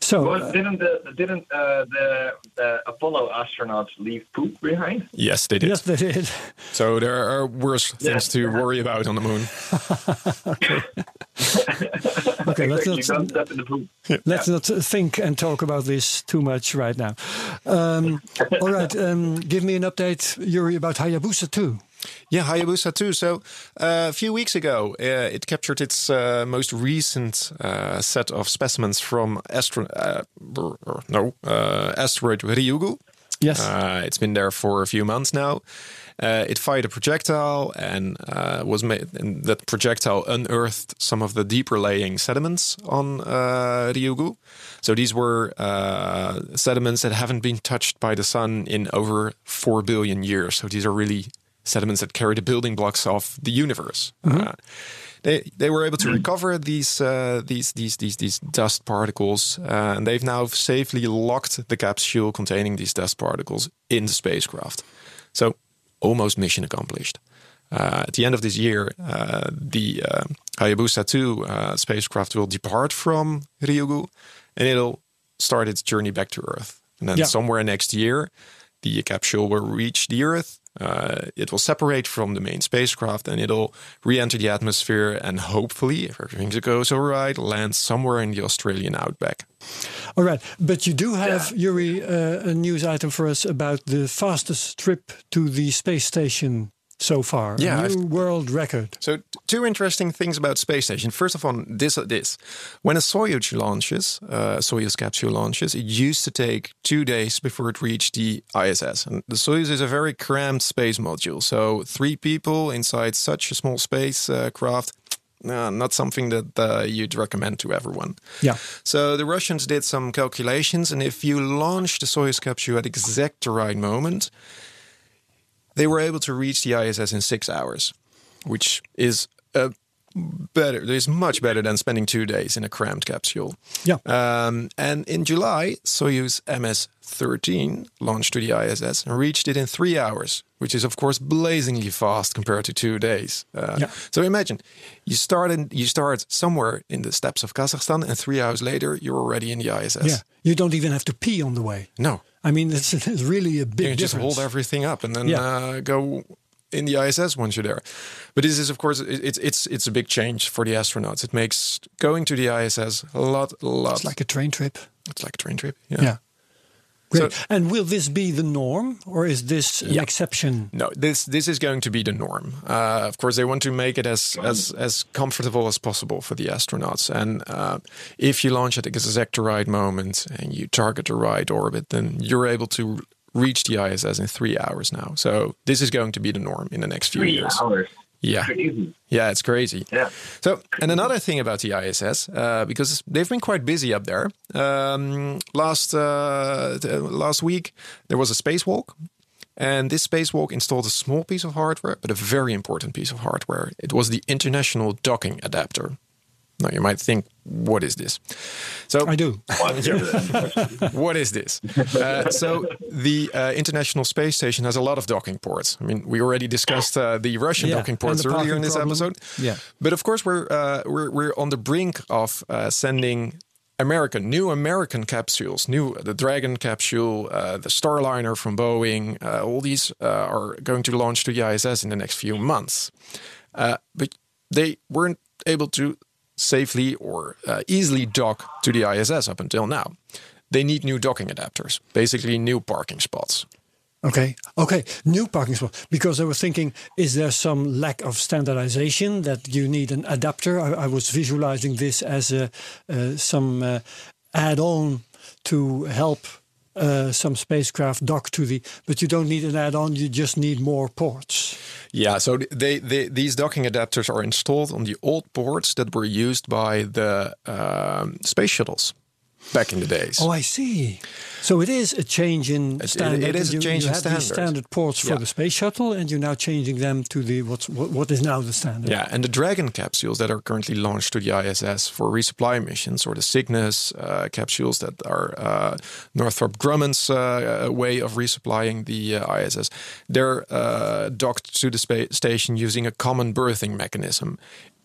so Well, uh, didn't the didn't uh, the the Apollo astronauts leave poop behind? Yes, they did. yes, they did. So there are worse things to worry about on the moon. Okay, let's not Don't step in the poop. Let's not think and talk about this too much right now. Um, all right, um, give me an update, Yuri, about Hayabusa 2. Yeah, Hayabusa 2. So uh, a few weeks ago, uh, it captured its uh, most recent uh, set of specimens from astro- uh, no, uh, asteroid Ryugu. Yes. Uh, it's been there for a few months now. Uh, it fired a projectile and uh, was made. And that projectile unearthed some of the deeper laying sediments on uh, Ryugu. So these were uh, sediments that haven't been touched by the sun in over four billion years. So these are really sediments that carry the building blocks of the universe. Uh, they they were able to recover these uh, these these these these dust particles, uh, and they've now safely locked the capsule containing these dust particles in the spacecraft. So almost mission accomplished. Uh, at the end of this year, uh, the uh, Hayabusa 2 uh, spacecraft will depart from Ryugu, and it'll start its journey back to Earth. And then Yeah. somewhere next year, the capsule will reach the Earth. Uh, it will separate from the main spacecraft and it'll re-enter the atmosphere and hopefully, if everything goes all right, land somewhere in the Australian outback. All right, but you do have Yuri uh, a news item for us about the fastest trip to the space station so far. Yeah, a I've- new world record. So, two interesting things about space station. First of all, this this when a Soyuz launches, uh, Soyuz capsule launches, it used to take two days before it reached the ISS. And the Soyuz is a very cramped space module, so three people inside such a small space uh, craft. Uh, not something that uh, you'd recommend to everyone. Yeah. So the Russians did some calculations, and if you launch the Soyuz capsule at exact the right moment, they were able to reach the ISS in six hours, which is a better. It's much better than spending two days in a cramped capsule. Yeah. Um, and in July, Soyuz MS-13 launched to the ISS and reached it in three hours, which is of course blazingly fast compared to two days. Uh, Yeah. So imagine you start in, you start somewhere in the steppes of Kazakhstan, and three hours later you're already in the ISS. yeah. You don't even have to pee on the way. No, I mean, it's, it's really a big you can just hold everything up and then Yeah. uh, go in the ISS once you're there. But this is, of course, it's it's it's a big change for the astronauts. It makes going to the ISS a lot, a lot. It's like a train trip. it's like a train trip. Yeah. Yeah. Great. So- and will this be the norm or is this an Yeah. exception? No, this this is going to be the norm. Uh, of course, they want to make it as as as comfortable as possible for the astronauts. And uh, if you launch at the exact right moment and you target the right orbit, then you're able to reach the ISS in three hours now. So this is going to be the norm in the next few Three years. hours. Yeah. Crazy. Yeah, it's crazy. Yeah. So, and another thing about the ISS, uh, because they've been quite busy up there. Um, last uh, last week there was a spacewalk, and this spacewalk installed a small piece of hardware, but a very important piece of hardware. It was the International Docking Adapter. Now you might think, what is this? So I do. what is this? Uh, so the uh, International Space Station has a lot of docking ports. I mean, we already discussed uh, the Russian Yeah, docking ports earlier in this problem. episode. Yeah. But of course, we're uh, we're we're on the brink of uh, sending. American, new American capsules, new the Dragon capsule, uh, the Starliner from Boeing, uh, all these uh, are going to launch to the ISS in the next few months. Uh, but they weren't able to safely or uh, easily dock to the ISS up until now. They need new docking adapters, basically new parking spots. Okay. Okay. New parking spots. Because I was thinking, is there some lack of standardization that you need an adapter? I, I was visualizing this as a uh, some uh, add-on to help uh, some spacecraft dock to the. But you don't need an add-on. You just need more ports. Yeah, so they, they, these docking adapters are installed on the old ports that were used by the um, space shuttles back in the days. Oh, I see. So it is a change in it standard. is a you, change you in standard. standard ports for Yeah. the space shuttle, and you're now changing them to the what's what, what is now the standard. Yeah, and the Dragon capsules that are currently launched to the ISS for resupply missions, or the Cygnus uh, capsules that are uh, Northrop Grumman's uh, way of resupplying the uh, ISS, they're uh, docked to the space station using a common berthing mechanism.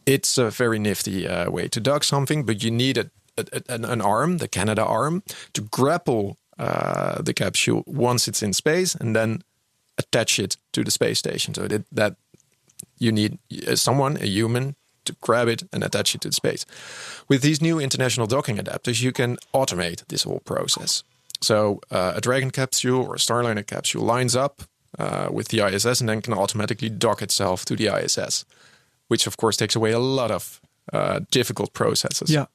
It's a very nifty uh, way to dock something, but you need a, a, an, an arm, the Canadarm, to grapple uh, the capsule once it's in space and then attach it to the space station. So that, that you need uh, someone, a human, to grab it and attach it to space. With these new international docking adapters, you can automate this whole process. So uh, a Dragon capsule or a Starliner capsule lines up uh, with the ISS and then can automatically dock itself to the ISS, which of course takes away a lot of uh, difficult processes. Yeah.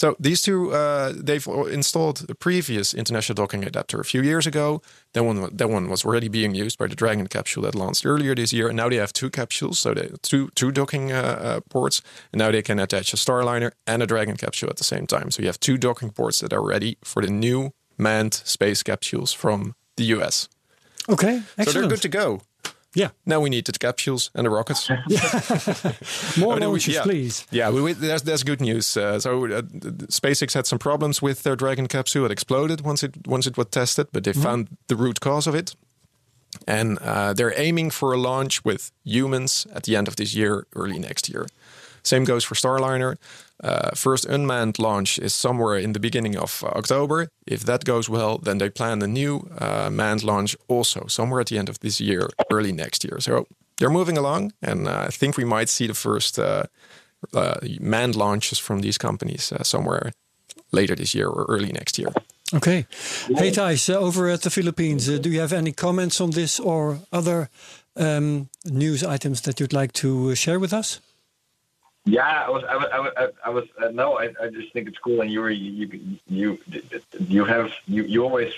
So these two, uh, they've installed a previous international docking adapter a few years ago. That one, that one was already being used by the Dragon capsule that launched earlier this year, and now they have two capsules, so they two two docking uh, uh, ports, and now they can attach a Starliner and a Dragon capsule at the same time. So you have two docking ports that are ready for the new manned space capsules from the US. Okay, excellent. So they're good to go. Yeah, Now we need the capsules and the rockets. more Oh, no, we- launches, yeah. please. Yeah, we, we, that's that's good news. Uh, so uh, SpaceX had some problems with their Dragon capsule. It exploded once it once it was tested, but they found the root cause of it, and uh, they're aiming for a launch with humans at the end of this year, early next year. Same goes for Starliner. Uh, first unmanned launch is somewhere in the beginning of uh, October. If that goes well, then they plan a new uh, manned launch also somewhere at the end of this year, early next year. So they're moving along, and uh, I think we might see the first uh, manned launches from these companies somewhere later this year or early next year. Okay. Hey Thijs, uh, over at the Philippines, uh, do you have any comments on this or other um, news items that you'd like to uh, share with us? Yeah, I was, I was, I was, I was uh, no, I, I just think it's cool, and you were, you, you, you, you have, you, you always,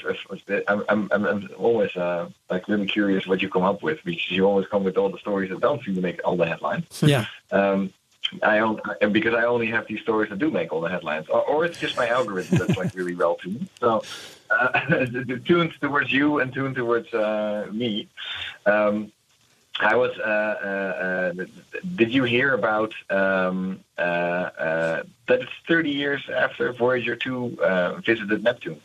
I'm, I'm, I'm I'm always uh, like really curious what you come up with because you always come with all the stories that don't seem to make all the headlines. Yeah. Um, I only, because I only have these stories that do make all the headlines, or, or it's just my algorithm that's like really well tuned. So uh, tuned towards you and tuned towards uh, me. Um, I was. Uh, uh, uh, did you hear about um, uh, uh, that? It's 30 years after Voyager 2 uh, visited Neptune.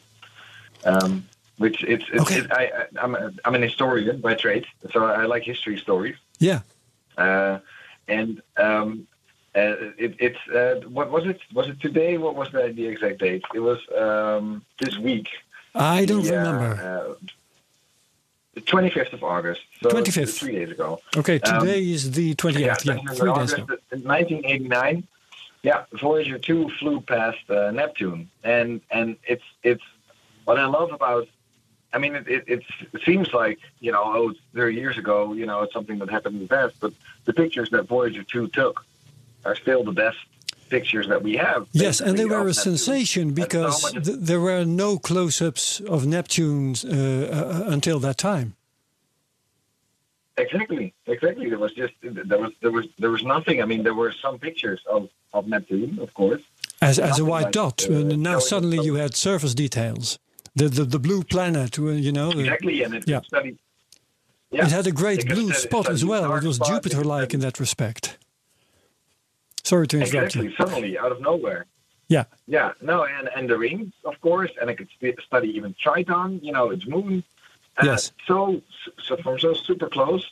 Um, which it's, it's Okay. I, I'm, a, I'm an historian by trade, so I like history stories. Yeah. Uh, and um, uh, it, it's uh, what was it? Was it today? What was the, the exact date? It was um, this week. I don't Yeah, remember. Uh, the 25th of August. So 25th. Three days ago. Okay, um, today is the 28th. Yeah, 25th of three days ago. 1989. Yeah, Voyager 2 flew past uh, Neptune, and and it's it's what I love about. I mean, it, it, it's, it seems like you know, oh, 30 years ago. You know, it's something that happened in the past, but the pictures that Voyager 2 took are still the best pictures that we have. Yes, and they were a sensation because th- there were no close-ups of Neptune uh, uh, until that time. Exactly, exactly. There was just there was there was there was nothing. I mean, there were some pictures of, of Neptune, of course. As, as a white like, dot. uh, and now suddenly you had surface details. The, the, the blue planet, uh, you know. Exactly, and it Yeah. study. Yeah, It had a great blue study- spot as well. It was spots, it could Jupiter-like in that respect. Sorry to interrupt Exactly, you. suddenly out of nowhere. Yeah. Yeah, no, and and the rings, of course, and I could study even Triton, you know, its moon. Uh, Yes. So, so from so super close,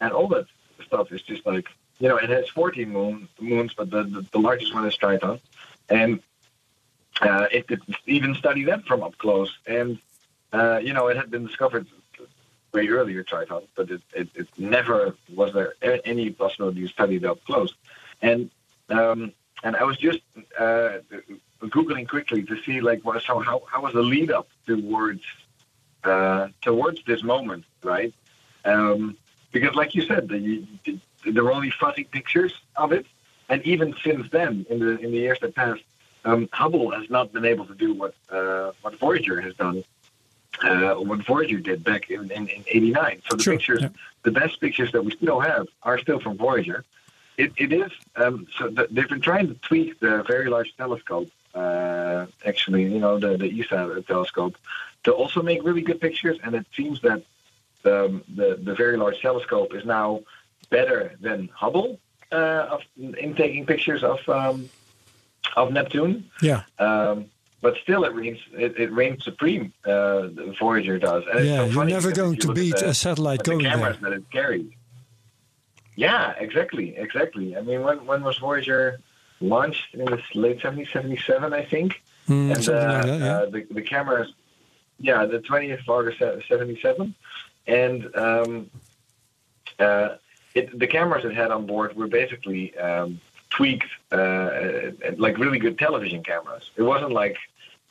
and all that stuff is just like you know, it has 14 moon, moons, but the, the the largest one is Triton, and uh, it could even study that from up close. And uh, you know, it had been discovered way earlier, Triton, but it, it, it never was there any possibility to study it up close. And um, and I was just uh, googling quickly to see like what, so how how was the lead up towards uh, towards this moment, right? Um, because like you said, the, the, there were only fuzzy pictures of it, and even since then, in the in the years that passed, um, Hubble has not been able to do what uh, what Voyager has done. Uh, what Voyager did back in, in, in 89. So the Sure, pictures, yeah. the best pictures that we still have are still from Voyager. It, it is, um, so th- they've been trying to tweak the Very Large Telescope, uh, actually, you know, the, the ESA telescope, to also make really good pictures. And it seems that um, the, the Very Large Telescope is now better than Hubble uh, of, in taking pictures of, um, of Neptune. Yeah. Um, but still, it reigns. It, it reigns supreme. Uh, the Voyager does. And Yeah, so you're never going to beat the- a satellite at the going cameras there. that it carries. Yeah, exactly, exactly. I mean, when when was Voyager launched in the late 70s, 77, I think. Mm, and uh, like that, yeah. uh, the the cameras, yeah, the 20th of August, 77, and um, uh, it, the cameras it had on board were basically um, tweaked, uh, like really good television cameras. It wasn't like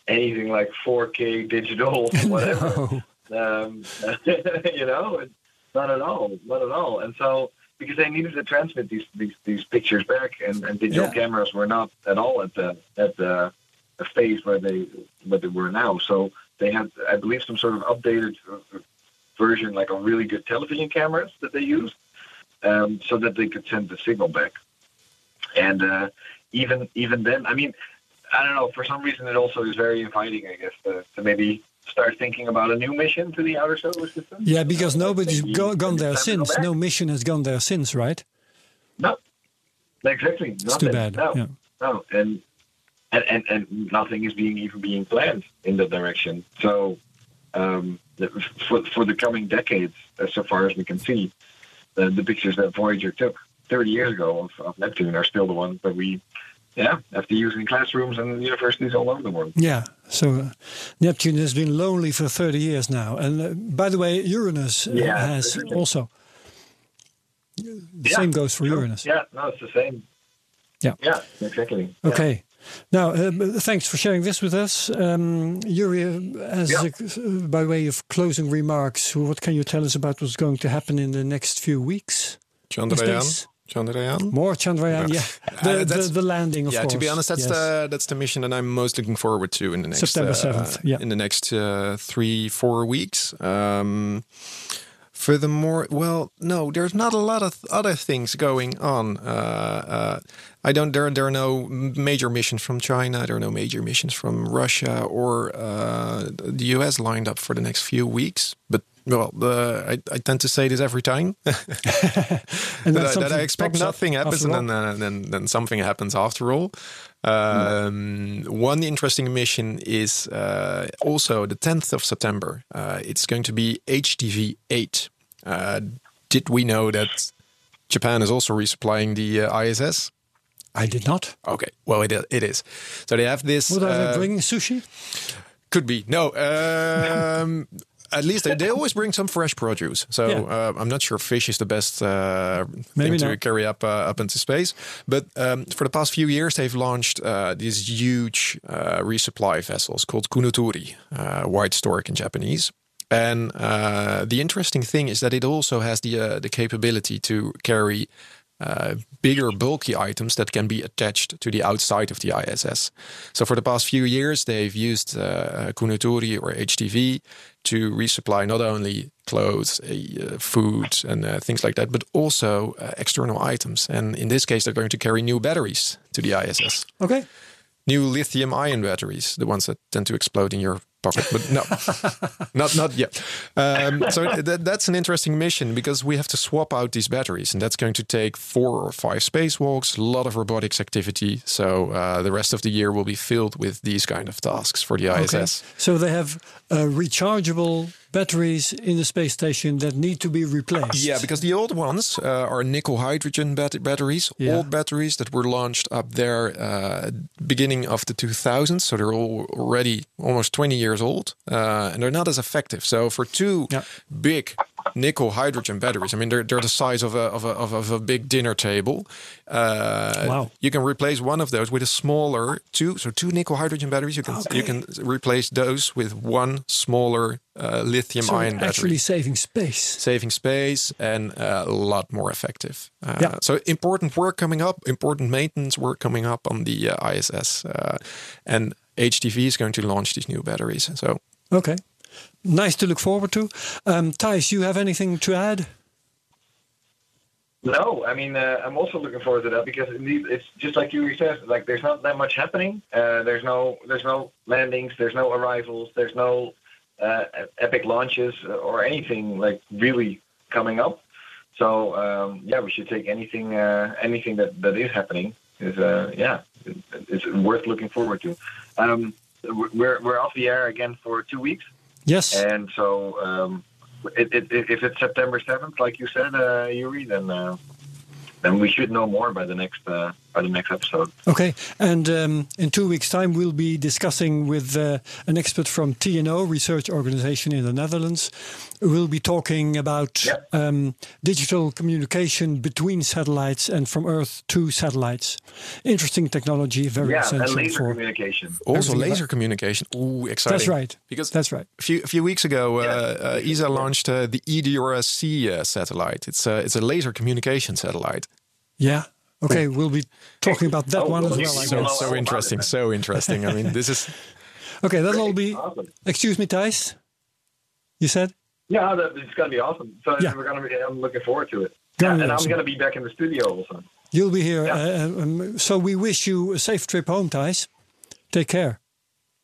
anything like 4K digital, whatever. No. Um, you know, not at all, not at all. And so because they needed to transmit these these, these pictures back, and, and digital Yeah. cameras were not at all at the at the, the phase where they where they were now. So they had, I believe, some sort of updated version, like a really good television cameras that they used, um, so that they could send the signal back. And uh, even even then, I mean, I don't know. For some reason, it also is very inviting, I guess, to, to maybe start thinking about a new mission to the outer solar system. Yeah, because nobody's go, gone there since. No mission has gone there since, right? No, exactly. It's too bad. No, Yeah. no, and, and and and nothing is being even being planned in that direction. So, um, for for the coming decades, as so far as we can see, the, the pictures that Voyager took 30 years ago of, of Neptune are still the ones that we, yeah, have to use in classrooms and universities all over the world. Yeah. So uh, Neptune has been lonely for 30 years now. And uh, by the way, Uranus uh, Yeah, has exactly. also. The Yeah, same goes for Sure. Uranus. Yeah, no, it's the same. Yeah. Yeah, exactly. Yeah. Okay. Now, uh, thanks for sharing this with us. Um, Yuri, uh, as Yeah. a, by way of closing remarks, what can you tell us about what's going to happen in the next few weeks? Chandrayaan. Chandrayaan. More Chandrayaan, yeah. Uh, The, the, the landing, of yeah, course. to be honest, that's Yes. the that's the mission that I'm most looking forward to in the next September uh, 7th, yeah. in the next uh, three four weeks. Um, furthermore, well, no, there's not a lot of other things going on. Uh, uh, I don't. There, there are no major missions from China. There are no major missions from Russia or uh, the US lined up for the next few weeks. But well, I, I tend to say this every time. And that, I, that I expect nothing happens and then, uh, then then something happens after all. Um, One interesting mission is uh, also the 10th of September. Uh, it's going to be HTV 8. Uh, did we know that Japan is also resupplying the uh, ISS? I did not. Okay, well it, it is. So they have this. What are they bringing? Sushi? could be no. Um, at least they, they always bring some fresh produce. So Yeah. uh, I'm not sure fish is the best uh, Maybe thing to carry up uh, up into space. But um, for the past few years, they've launched uh, these huge uh, resupply vessels called Kounotori, uh, white stork in Japanese. And uh, the interesting thing is that it also has the uh, the capability to carry uh, bigger, bulky items that can be attached to the outside of the ISS. So for the past few years, they've used uh, Kounotori or HTV to resupply not only clothes, uh, food, and uh, things like that, but also uh, external items. And in this case, they're going to carry new batteries to the ISS. Okay. New lithium-ion batteries, the ones that tend to explode in your pocket, but no, not not yet. Um, so that, that's an interesting mission because we have to swap out these batteries, and that's going to take four or five spacewalks, a lot of robotics activity. So uh, the rest of the year will be filled with these kind of tasks for the Okay. ISS. So they have uh, rechargeable batteries in the space station that need to be replaced. Yeah, because the old ones uh, are nickel hydrogen bat- batteries, Yeah. old batteries that were launched up there uh, beginning of the 2000s. So they're all already almost 20 years old, uh, and they're not as effective. So for two Yeah. big nickel hydrogen batteries, I mean they're they're the size of a of a of a, of a big dinner table. Uh, Wow. You can replace one of those with a smaller two. So two nickel hydrogen batteries. You can Okay. you can replace those with one smaller uh, lithium so ion battery actually saving space. saving space and uh, a lot more effective. Uh, Yeah. So important work coming up, important maintenance work coming up on the uh, ISS, uh, and HTV is going to launch these new batteries. So Okay. Nice to look forward to. Um, Thijs, you have anything to add? No, I mean uh, I'm also looking forward to that because indeed it's just like you said, like there's not that much happening. Uh, there's no there's no landings, there's no arrivals, there's no uh, epic launches or anything like really coming up. So um, yeah, we should take anything uh, anything that, that is happening is uh, yeah it, it's worth looking forward to. Um, we're we're off the air again for two weeks. Yes. And so, um, it, it, it- if it's September seventh, like you said, uh, Yuri, then uh, then we should know more by the next uh, by the next episode. Okay, and um, in two weeks' time, we'll be discussing with uh, an expert from TNO, research organization in the Netherlands. We'll be talking about Yeah. um, digital communication between satellites and from Earth to satellites. Interesting technology, very Yeah, and essential laser for. communication. Also, Everything laser communication. Ooh, exciting! That's right. Because That's right. a few a few weeks ago, Yeah. uh, uh, ESA launched uh, the EDRS-C uh, satellite. It's a it's a laser communication satellite. Yeah. Okay, we'll be talking about that Oh, one as well, well. I you So know guess. all so interesting, so interesting. I mean, this is Okay, that'll be. Awesome. Excuse me, Thijs. You said? Yeah, that, it's going to be awesome. So Yeah. we're going to be. I'm looking forward to it. Yeah, and awesome. I'm going to be back in the studio also. You'll be here. Yeah. Uh, um, so we wish you a safe trip home, Thijs. Take care.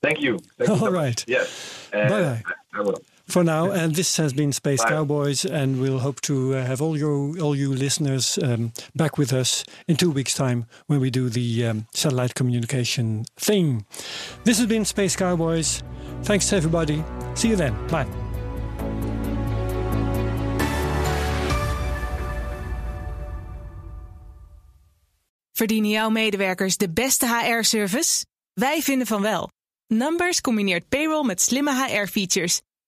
Thank you. Thank you so All much. right. Yes. Uh, Bye-bye. I will. For now, and this has been Space Bye. Cowboys, and we'll hope to uh, have all you all you listeners um, back with us in two weeks' time when we do the um, satellite communication thing. This has been Space Cowboys. Thanks to everybody. See you then. Bye. Verdienen jouw medewerkers de beste HR-service? Wij vinden van wel. Numbers combineert payroll met slimme HR-features.